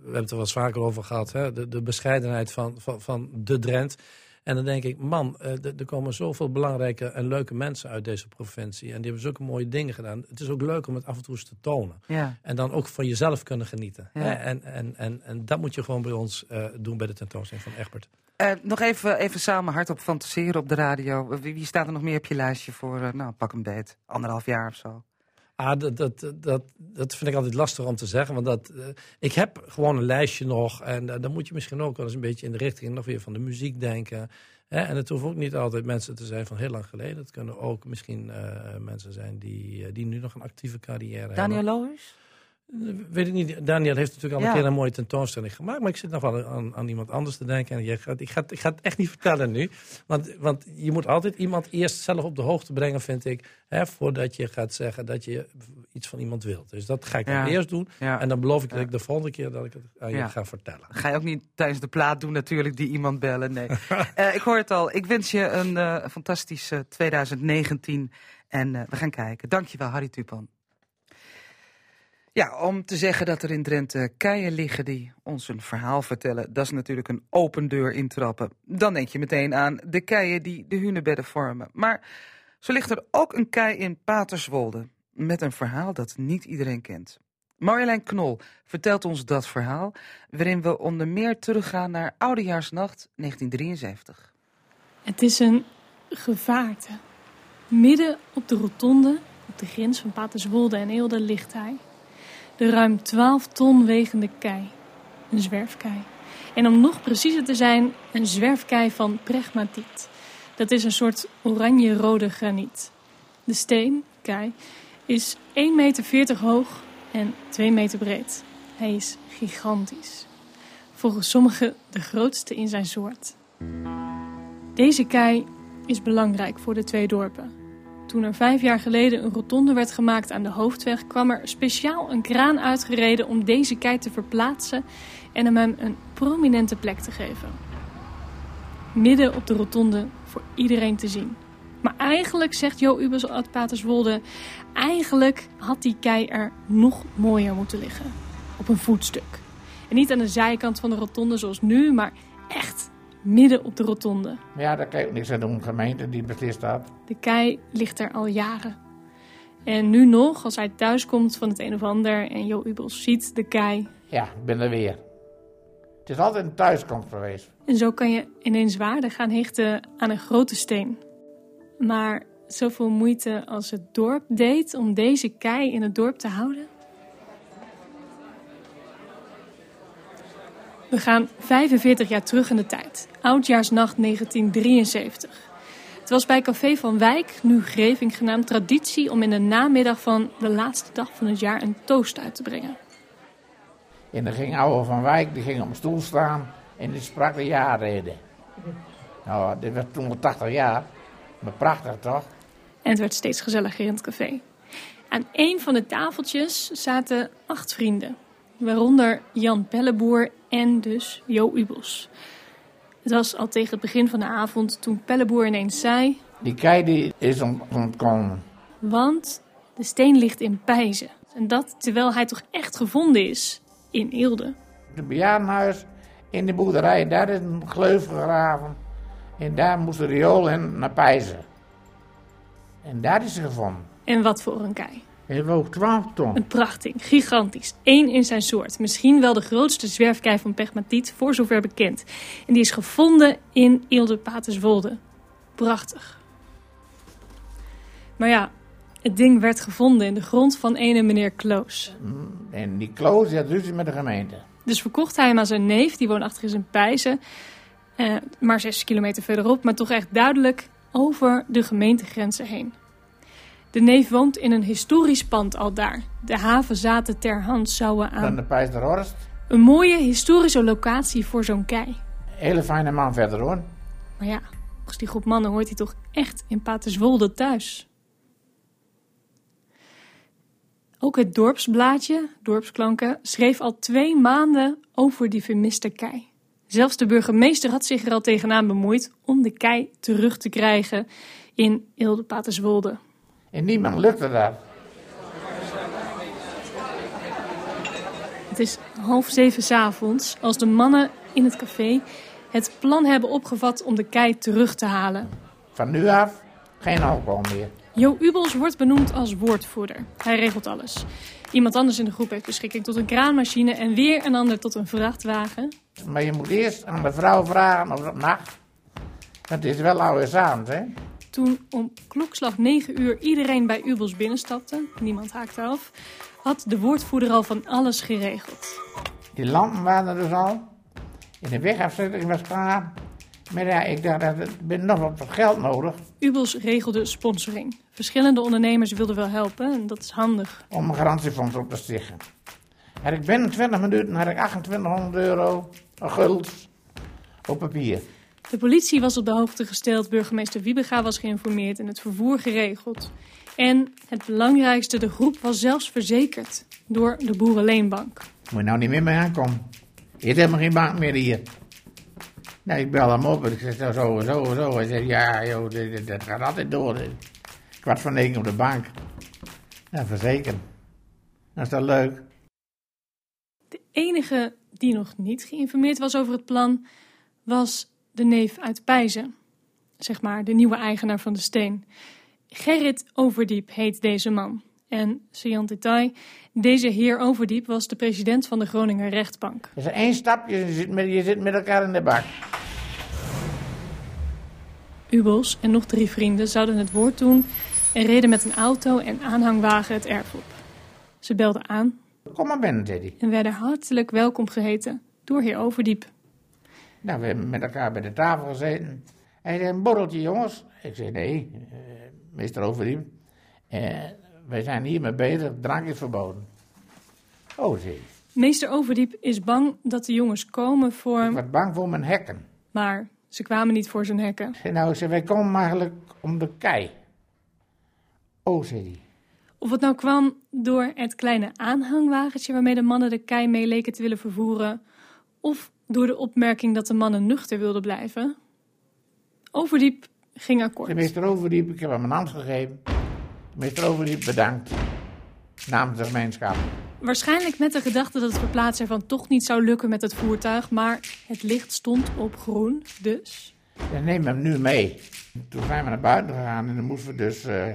hebben het er wel eens vaker over gehad, hè, de, de bescheidenheid van, van, van de Drent. En dan denk ik, man, uh, er komen zoveel belangrijke en leuke mensen uit deze provincie. En die hebben zulke mooie dingen gedaan. Het is ook leuk om het af en toe eens te tonen. Ja. En dan ook van jezelf kunnen genieten. Ja. En, en, en, en dat moet je gewoon bij ons uh, doen bij de tentoonstelling van Egbert. Uh, nog even, even samen hardop fantaseren op de radio. Wie, wie staat er nog meer op je lijstje voor, nou pak een beet, anderhalf jaar of zo? Ah, dat, dat, dat, dat vind ik altijd lastig om te zeggen. Want dat, uh, ik heb gewoon een lijstje nog. En uh, dan moet je misschien ook wel eens een beetje in de richting nog weer van de muziek denken. Hè? En het hoeven ook niet altijd mensen te zijn van heel lang geleden. Het kunnen ook misschien uh, mensen zijn die, die nu nog een actieve carrière Daniel hebben. Daniel Loos? Weet ik niet. Daniel heeft natuurlijk al een ja. keer een mooie tentoonstelling gemaakt. Maar ik zit nog wel aan, aan iemand anders te denken. En je gaat, ik, ga, ik ga het echt niet vertellen nu. Want, want je moet altijd iemand eerst zelf op de hoogte brengen, vind ik. Hè, voordat je gaat zeggen dat je iets van iemand wilt. Dus dat ga ik ja. dan eerst doen. Ja. En dan beloof ik dat ik de volgende keer dat ik het aan je ga vertellen. Ga je ook niet tijdens de plaat doen natuurlijk, die iemand bellen. Nee. uh, ik hoor het al. Ik wens je een uh, fantastische 2019. En uh, we gaan kijken. Dankjewel, Harry Tupan. Ja, om te zeggen dat er in Drenthe keien liggen die ons een verhaal vertellen, dat is natuurlijk een open deur intrappen. Dan denk je meteen aan de keien die de hunebedden vormen. Maar zo ligt er ook een kei in Paterswolde, met een verhaal dat niet iedereen kent. Marjolein Knol vertelt ons dat verhaal, waarin we onder meer teruggaan naar Oudejaarsnacht 1973. Het is een gevaarte. Midden op de rotonde, op de grens van Paterswolde en Eelde, ligt hij. De ruim 12 ton wegende kei. Een zwerfkei. En om nog preciezer te zijn, een zwerfkei van pregmatiet. Dat is een soort oranje-rode graniet. De steen, kei, is 1,40 meter hoog en 2 meter breed. Hij is gigantisch. Volgens sommigen de grootste in zijn soort. Deze kei is belangrijk voor de twee dorpen. Toen er vijf jaar geleden een rotonde werd gemaakt aan de hoofdweg, kwam er speciaal een kraan uitgereden om deze kei te verplaatsen en hem een prominente plek te geven. Midden op de rotonde voor iedereen te zien. Maar eigenlijk, zegt Jo Ubers uit eigenlijk had die kei er nog mooier moeten liggen. Op een voetstuk. En niet aan de zijkant van de rotonde zoals nu, maar echt midden op de rotonde. Ja, daar kan je ook niks aan doen, de gemeente die beslist dat. De kei ligt er al jaren. En nu nog, als hij thuiskomt van het een of ander en Jo Ubels ziet de kei. Ja, ik ben er weer. Het is altijd een thuiskomst geweest. En zo kan je ineens waarde gaan hechten aan een grote steen. Maar zoveel moeite als het dorp deed om deze kei in het dorp te houden? We gaan 45 jaar terug in de tijd. Oudjaarsnacht 1973. Het was bij Café van Wijk, nu Greving genaamd, traditie om in de namiddag van de laatste dag van het jaar een toast uit te brengen. En dan ging oude van Wijk, die ging op een stoel staan en die sprak de jaarreden. Nou, dit was toen al 80 jaar. Maar prachtig toch? En het werd steeds gezelliger in het café. Aan een van de tafeltjes zaten acht vrienden. Waaronder Jan Pelleboer en dus Jo Ubels. Het was al tegen het begin van de avond toen Pelleboer ineens zei... Die kei die is ontkomen. Want De steen ligt in Pijzen. En dat terwijl hij toch echt gevonden is in Eelde. Het bejaardenhuis in de boerderij, daar is een gleuf gegraven. En daar moest de riool in naar Pijzen. En daar is ze gevonden. En wat voor een kei. Hij woog 12 ton. Een prachting, gigantisch. Eén in zijn soort. Misschien wel de grootste zwerfkei van pegmatiet, voor zover bekend. En die is gevonden in Eelde Paterswolde. Prachtig. Maar ja, het ding werd gevonden in de grond van ene meneer Kloos. En die Kloos had ruzie met de gemeente. Dus verkocht hij hem aan zijn neef, die woonachtig is in Pijzen. Eh, maar zes kilometer verderop, maar toch echt duidelijk over de gemeentegrenzen heen. De neef woont in een historisch pand al daar. De havenzaten ter hand zouden Dan aan. de Pijs de Horst. Een mooie historische locatie voor zo'n kei. Hele fijne man verder hoor. Maar ja, volgens die groep mannen hoort hij toch echt in Paterswolde thuis. Ook het dorpsblaadje, Dorpsklanken, schreef al twee maanden over die vermiste kei. Zelfs de burgemeester had zich er al tegenaan bemoeid om de kei terug te krijgen in Eelde Paterswolde. En niemand lukte dat. Het is half zeven 's avonds als de mannen in het café het plan hebben opgevat om de kei terug te halen. Van nu af geen alcohol meer. Jo Ubels wordt benoemd als woordvoerder. Hij regelt alles. Iemand anders in de groep heeft beschikking tot een kraanmachine en weer een ander tot een vrachtwagen. Maar je moet eerst aan de vrouw vragen of het mag. Het is wel oude avond, hè? Toen om klokslag 9 uur iedereen bij Ubels binnenstapte, niemand haakte af, had de woordvoerder al van alles geregeld. Die lampen waren er dus al. In de wegafzetting was klaar. Maar ja, ik dacht, dat ben nog wat geld nodig Ubels regelde sponsoring. Verschillende ondernemers wilden wel helpen en dat is handig. om een garantiefonds op te stichten. Had ik binnen 20 minuten had ik 2800 euro, een guld, op papier. De politie was op de hoogte gesteld, burgemeester Wiebega was geïnformeerd en het vervoer geregeld. En het belangrijkste, de groep was zelfs verzekerd door de Boerenleenbank. Moet je nou niet meer mee aankomen. Je hebt helemaal geen bank meer hier. Nou, ik bel hem op en ik zeg zo zo en zo. Hij zegt, ja, joh, dat gaat altijd door. dit. Kwart van negen op de bank. Nou, verzekerd. Dat is dat leuk. De enige die nog niet geïnformeerd was over het plan, was de neef uit Pijzen. Zeg maar, de nieuwe eigenaar van de steen. Gerrit Overdiep heet deze man. En, saillant detail, deze heer Overdiep was de president van de Groninger Rechtbank. Er is één stapje, je zit, met, je zit met elkaar in de bak. Ubels en nog drie vrienden zouden het woord doen en reden met een auto en aanhangwagen het erf op. Ze belden aan Kom maar binnen, hij. en werden hartelijk welkom geheten door heer Overdiep. Nou, we hebben met elkaar bij de tafel gezeten. Hij zei, een borreltje, jongens. Ik zei, nee, eh, meester Overdiep. Eh, wij zijn hiermee bezig, drank is verboden. Oh, zei hij. Meester Overdiep is bang dat de jongens komen voor... Ik was bang voor mijn hekken. Maar ze kwamen niet voor zijn hekken. Nou, zei, wij komen eigenlijk om de kei. Oh, zei hij. Of het nou kwam door het kleine aanhangwagentje waarmee de mannen de kei mee leken te willen vervoeren, of door de opmerking dat de mannen nuchter wilden blijven. Overdiep ging akkoord. De meester Overdiep, ik heb hem een hand gegeven. Meester Overdiep, bedankt. Namens de gemeenschap. Waarschijnlijk met de gedachte dat het verplaatsen ervan toch niet zou lukken met het voertuig, maar het licht stond op groen, dus... Dan neem hem nu mee. Toen zijn we naar buiten gegaan en dan moesten we dus eh,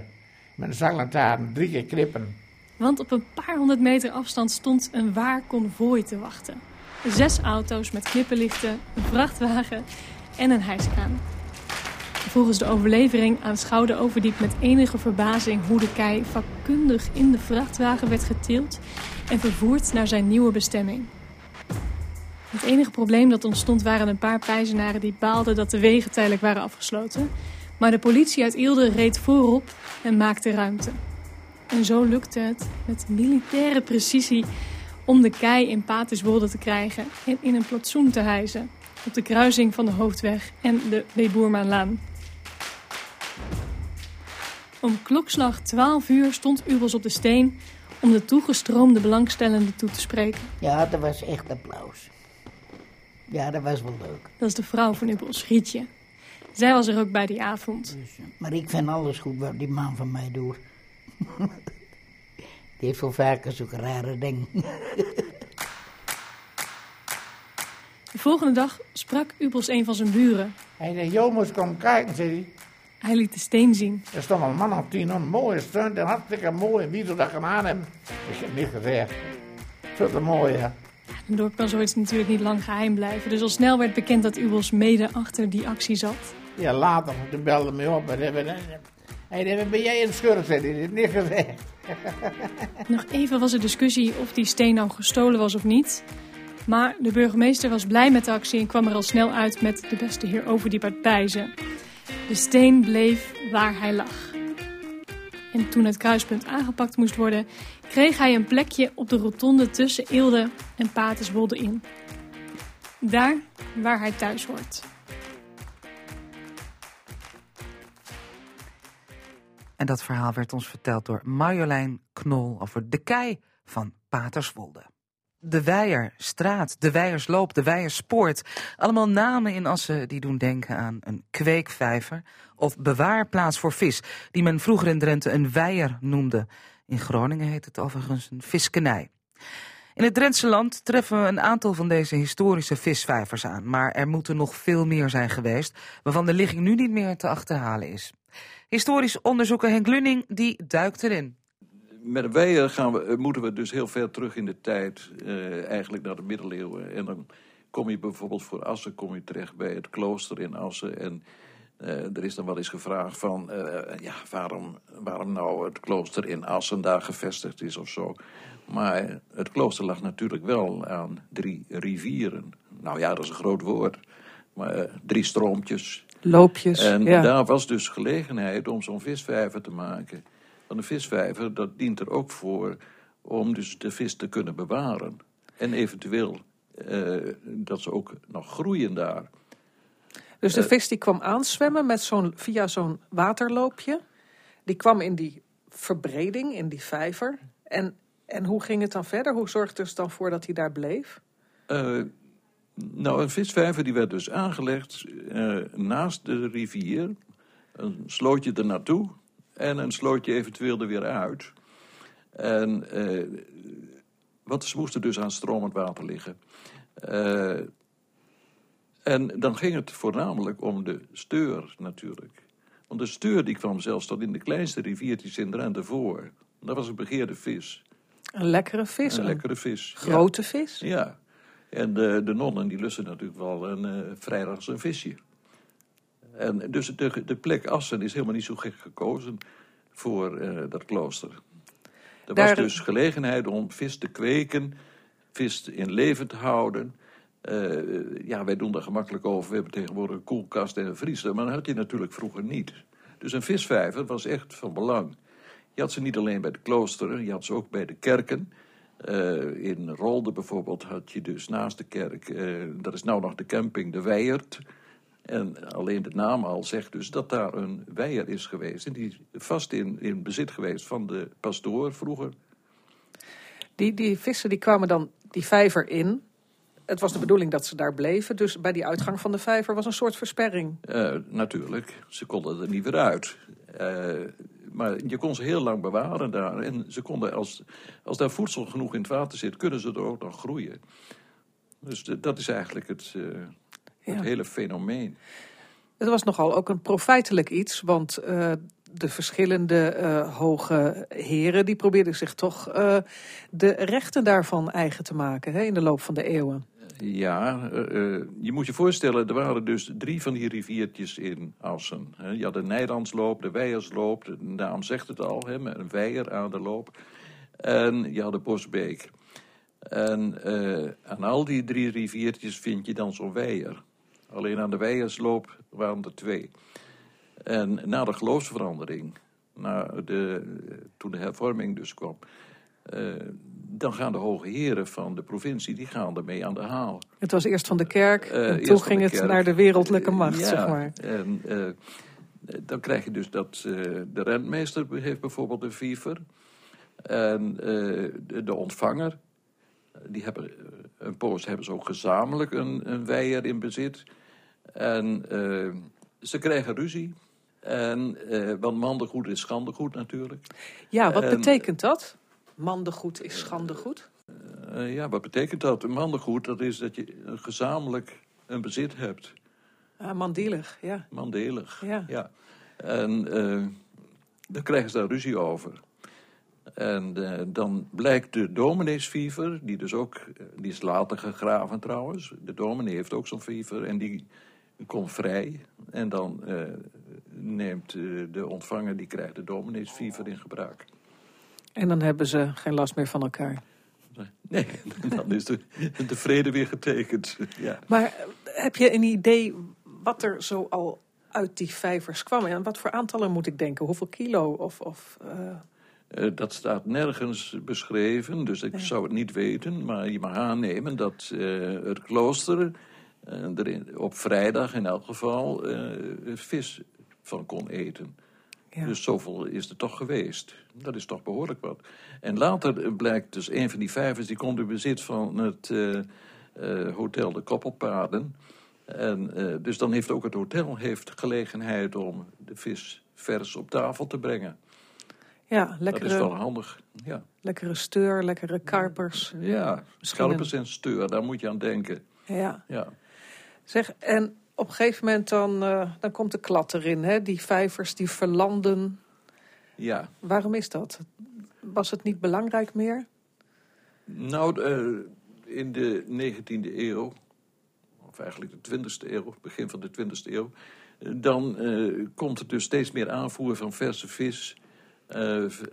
met een zaklantaarn drie keer knippen. Want op een paar honderd meter afstand stond een waar konvooi te wachten. Zes auto's met knipperlichten, een vrachtwagen en een hijskraan. Volgens de overlevering aanschouwde Overdiep met enige verbazing hoe de kei vakkundig in de vrachtwagen werd getild en vervoerd naar zijn nieuwe bestemming. Het enige probleem dat ontstond waren een paar pijzenaren die baalden dat de wegen tijdelijk waren afgesloten. Maar de politie uit Eelde reed voorop en maakte ruimte. En zo lukte het met militaire precisie om de kei in Paterswolde te krijgen en in een plantsoen te hijsen op de kruising van de Hoofdweg en de Weeboermaanlaan. Om klokslag 12 uur stond Ubels op de steen om de toegestroomde belangstellenden toe te spreken. Ja, dat was echt applaus. Ja, dat was wel leuk. Dat is de vrouw van Ubels, Rietje. Zij was er ook bij die avond. Maar ik vind alles goed wat die man van mij doet. Die heeft zo vaker zulke rare dingen. De volgende dag sprak Ubels een van zijn buren. Hij zei, jongens, kom kijken, zei hij. Hij liet de steen zien. Er stond een man op tien, een mooie stunt en hartstikke mooi. En wie zou dat gedaan hebben? Ik heb niet gezegd. Veel te mooi, ja. En door kan zoiets natuurlijk niet lang geheim blijven. Dus al snel werd bekend dat Ubels mede achter die actie zat. Ja, later, toen belde me op. Zei, ben jij een schurk? zei hij. Niet gezegd. Nog even was er discussie of die steen nou gestolen was of niet. Maar de burgemeester was blij met de actie en kwam er al snel uit met de beste heer over die partijzen. De steen bleef waar hij lag. En toen het kruispunt aangepakt moest worden, kreeg hij een plekje op de rotonde tussen Eelde en Paterswolde in. Daar waar hij thuis hoort. En dat verhaal werd ons verteld door Marjolein Knol over de kei van Paterswolde. De Weijerstraat, de Weijersloop, de Weijerspoort. Allemaal namen in Assen die doen denken aan een kweekvijver of bewaarplaats voor vis, die men vroeger in Drenthe een weijer noemde. In Groningen heet het overigens een viskenij. In het Drentse land treffen we een aantal van deze historische visvijvers aan, maar er moeten nog veel meer zijn geweest, waarvan de ligging nu niet meer te achterhalen is. Historisch onderzoeker Henk Lunning die duikt erin. Met een weier gaan we, moeten we dus heel ver terug in de tijd, eh, eigenlijk naar de middeleeuwen. En dan kom je bijvoorbeeld voor Assen kom je terecht bij het klooster in Assen. En eh, er is dan wel eens gevraagd van, eh, ja, waarom, waarom nou het klooster in Assen daar gevestigd is of zo. Maar het klooster lag natuurlijk wel aan drie rivieren. Nou ja, dat is een groot woord. Maar eh, drie stroompjes. Loopjes, En ja. daar was dus gelegenheid om zo'n visvijver te maken. Want een visvijver, dat dient er ook voor om dus de vis te kunnen bewaren. En eventueel eh, dat ze ook nog groeien daar. Dus de Eh, vis die kwam aanzwemmen met zo'n, via zo'n waterloopje. Die kwam in die verbreding, in die vijver. En, en hoe ging het dan verder? Hoe zorgde het dan voor dat hij daar bleef? Eh, nou, een visvijver die werd dus aangelegd eh, naast de rivier. Een slootje er naartoe en een slootje eventueel er weer uit. En eh, want ze moesten dus aan stromend water liggen. Eh, en dan ging het voornamelijk om de steur natuurlijk. Want de steur die kwam zelfs tot in de kleinste riviertjes in Drenthe voor. Dat was een begeerde vis. Een lekkere vis. Een lekkere vis. grote ja. vis. Ja. En de, de nonnen die lusten natuurlijk wel een uh, vrijdags een visje. En dus de, de plek Assen is helemaal niet zo gek gekozen voor uh, dat klooster. Er Daar- was dus gelegenheid om vis te kweken, vis in leven te houden. Uh, ja, wij doen daar gemakkelijk over. We hebben tegenwoordig een koelkast en een vriezer, maar dat had je natuurlijk vroeger niet. Dus een visvijver was echt van belang. Je had ze niet alleen bij de kloosteren, je had ze ook bij de kerken. Uh, in Rolde bijvoorbeeld had je dus naast de kerk, uh, dat is nou nog de camping De Weijert. En alleen de naam al zegt dus dat daar een weier is geweest. En die vast in, in bezit geweest van de pastoor vroeger. Die, die vissen die kwamen dan die vijver in. Het was de bedoeling dat ze daar bleven. Dus bij die uitgang van de vijver was een soort versperring. Uh, natuurlijk, ze konden er niet weer uit. Maar je kon ze heel lang bewaren daar. En ze konden, als, als daar voedsel genoeg in het water zit, kunnen ze er ook nog groeien. Dus de, dat is eigenlijk het, uh, het ja. hele fenomeen. Het was nogal ook een profijtelijk iets, want uh, de verschillende uh, hoge heren die probeerden zich toch de rechten daarvan eigen te maken hè, in de loop van de eeuwen. Ja, je moet je voorstellen, er waren dus drie van die riviertjes in Assen. Je had de Nijlandsloop, de Weijersloop, de naam zegt het al, hè, een weier aan de loop. En je had de Bosbeek. En aan al die drie riviertjes vind je dan zo'n weier. Alleen aan de Weijersloop waren er twee. En na de geloofsverandering, na de, toen de hervorming dus kwam, dan gaan de hoge heren van de provincie, die gaan ermee aan de haal. Het was eerst van de kerk, uh, en toen ging het kerk. naar de wereldlijke macht, ja, zeg maar. En uh, dan krijg je dus dat de rentmeester heeft bijvoorbeeld een viever. En de, de ontvanger, die hebben een poos hebben ze ook gezamenlijk een, een weier in bezit. En ze krijgen ruzie. En, want mandengoed is schandegoed natuurlijk. Ja, wat en, betekent dat? Mandengoed is schandegoed? Eh, ja, wat betekent dat? Mandengoed, dat is dat je gezamenlijk een bezit hebt. Ah, mandelig, ja. Mandelig, Ja. ja. En eh daar krijgen ze daar ruzie over. En eh, dan blijkt de domineesviever, die dus ook, die is later gegraven trouwens. De dominee heeft ook zo'n viever en die komt vrij. En dan neemt de ontvanger, die krijgt de domineesviever in gebruik. En dan hebben ze geen last meer van elkaar. Nee, dan is de, de vrede weer getekend. Ja. Maar eh, heb je een idee wat er zo al uit die vijvers kwam? En wat voor aantallen moet ik denken? Hoeveel kilo? Of, of, eh, Eh, dat staat nergens beschreven, dus ik zou het niet weten. Maar je mag aannemen dat het klooster eh, er op vrijdag in elk geval vis van kon eten. Dus zoveel is er toch geweest. Dat is toch behoorlijk wat. En later blijkt dus een van die vijvers... die komt in bezit van het eh, eh, hotel De Koppelpaden. En, eh, dus dan heeft ook het hotel heeft gelegenheid om de vis vers op tafel te brengen. ja, Dat lekkere, is wel handig, ja. lekkere steur, lekkere karpers. Ja, schelpers en steur, daar moet je aan denken. Ja. Ja. Zeg, en op een gegeven moment dan, eh, dan komt de klad erin, hè? Die vijvers die verlanden. Ja, Waarom is dat? Was het niet belangrijk meer? nou, eh, in de 19e eeuw, of eigenlijk de 20e eeuw, begin van de 20e eeuw, eh, dan komt er dus steeds meer aanvoer van verse vis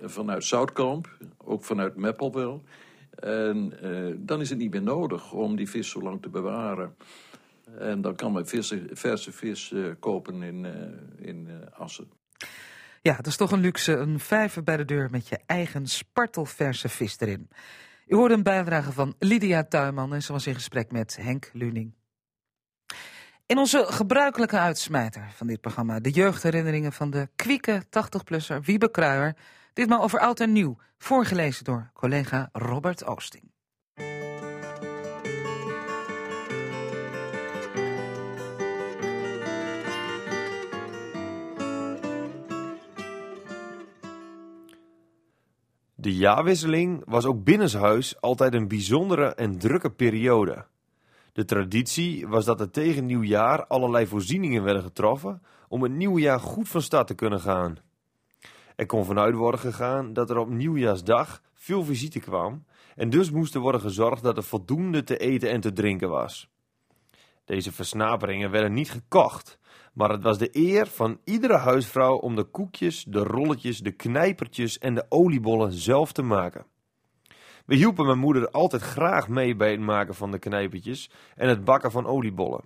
vanuit Zoutkamp, ook vanuit Meppel wel. En dan is het niet meer nodig om die vis zo lang te bewaren. En dan kan men verse, vis eh, kopen in, eh, in eh, Assen. Ja, dat is toch een luxe. Een vijver bij de deur met je eigen spartelverse vis erin. U hoorde een bijdrage van Lydia Tuinman en ze was in gesprek met Henk Luning. In onze gebruikelijke uitsmijter van dit programma, de jeugdherinneringen van de kwieke 80-plusser Wiebe Kruijer. Ditmaal over oud en nieuw, voorgelezen door collega Robert Oosting. De jaarwisseling was ook binnenshuis altijd een bijzondere en drukke periode. De traditie was dat er tegen nieuwjaar allerlei voorzieningen werden getroffen om het nieuwe jaar goed van start te kunnen gaan. Er kon vanuit worden gegaan dat er op nieuwjaarsdag veel visite kwam en dus moest er worden gezorgd dat er voldoende te eten en te drinken was. Deze versnaperingen werden niet gekocht, maar het was de eer van iedere huisvrouw om de koekjes, de rolletjes, de knijpertjes en de oliebollen zelf te maken. We hielpen mijn moeder altijd graag mee bij het maken van de knijpertjes en het bakken van oliebollen.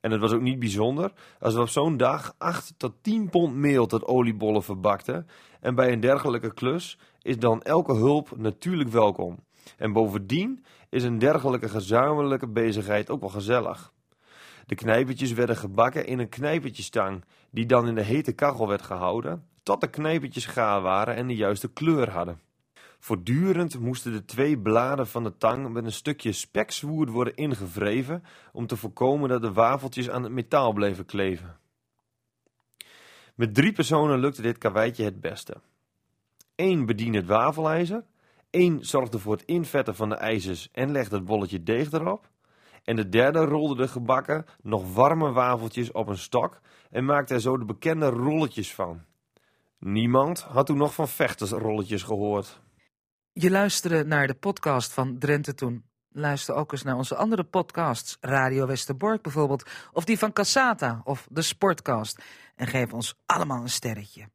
En het was ook niet bijzonder als we op zo'n dag 8 tot 10 pond meel tot oliebollen verbakten. En bij een dergelijke klus is dan elke hulp natuurlijk welkom. En bovendien is een dergelijke gezamenlijke bezigheid ook wel gezellig. De knijpertjes werden gebakken in een knijpertjestang, die dan in de hete kachel werd gehouden, tot de knijpertjes gaar waren en de juiste kleur hadden. Voortdurend moesten de twee bladen van de tang met een stukje spekzwoerd worden ingevreven om te voorkomen dat de wafeltjes aan het metaal bleven kleven. Met drie personen lukte dit karweitje het beste. Eén bediende het wafelijzer, één zorgde voor het invetten van de ijzers en legde het bolletje deeg erop, en de derde rolde de gebakken, nog warme wafeltjes op een stok en maakte er zo de bekende rolletjes van. Niemand had toen nog van vechtersrolletjes gehoord. Je luisterde naar de podcast van Drenthe Toen. Luister ook eens naar onze andere podcasts, Radio Westerbork bijvoorbeeld, of die van Cassata of de Sportcast. En geef ons allemaal een sterretje.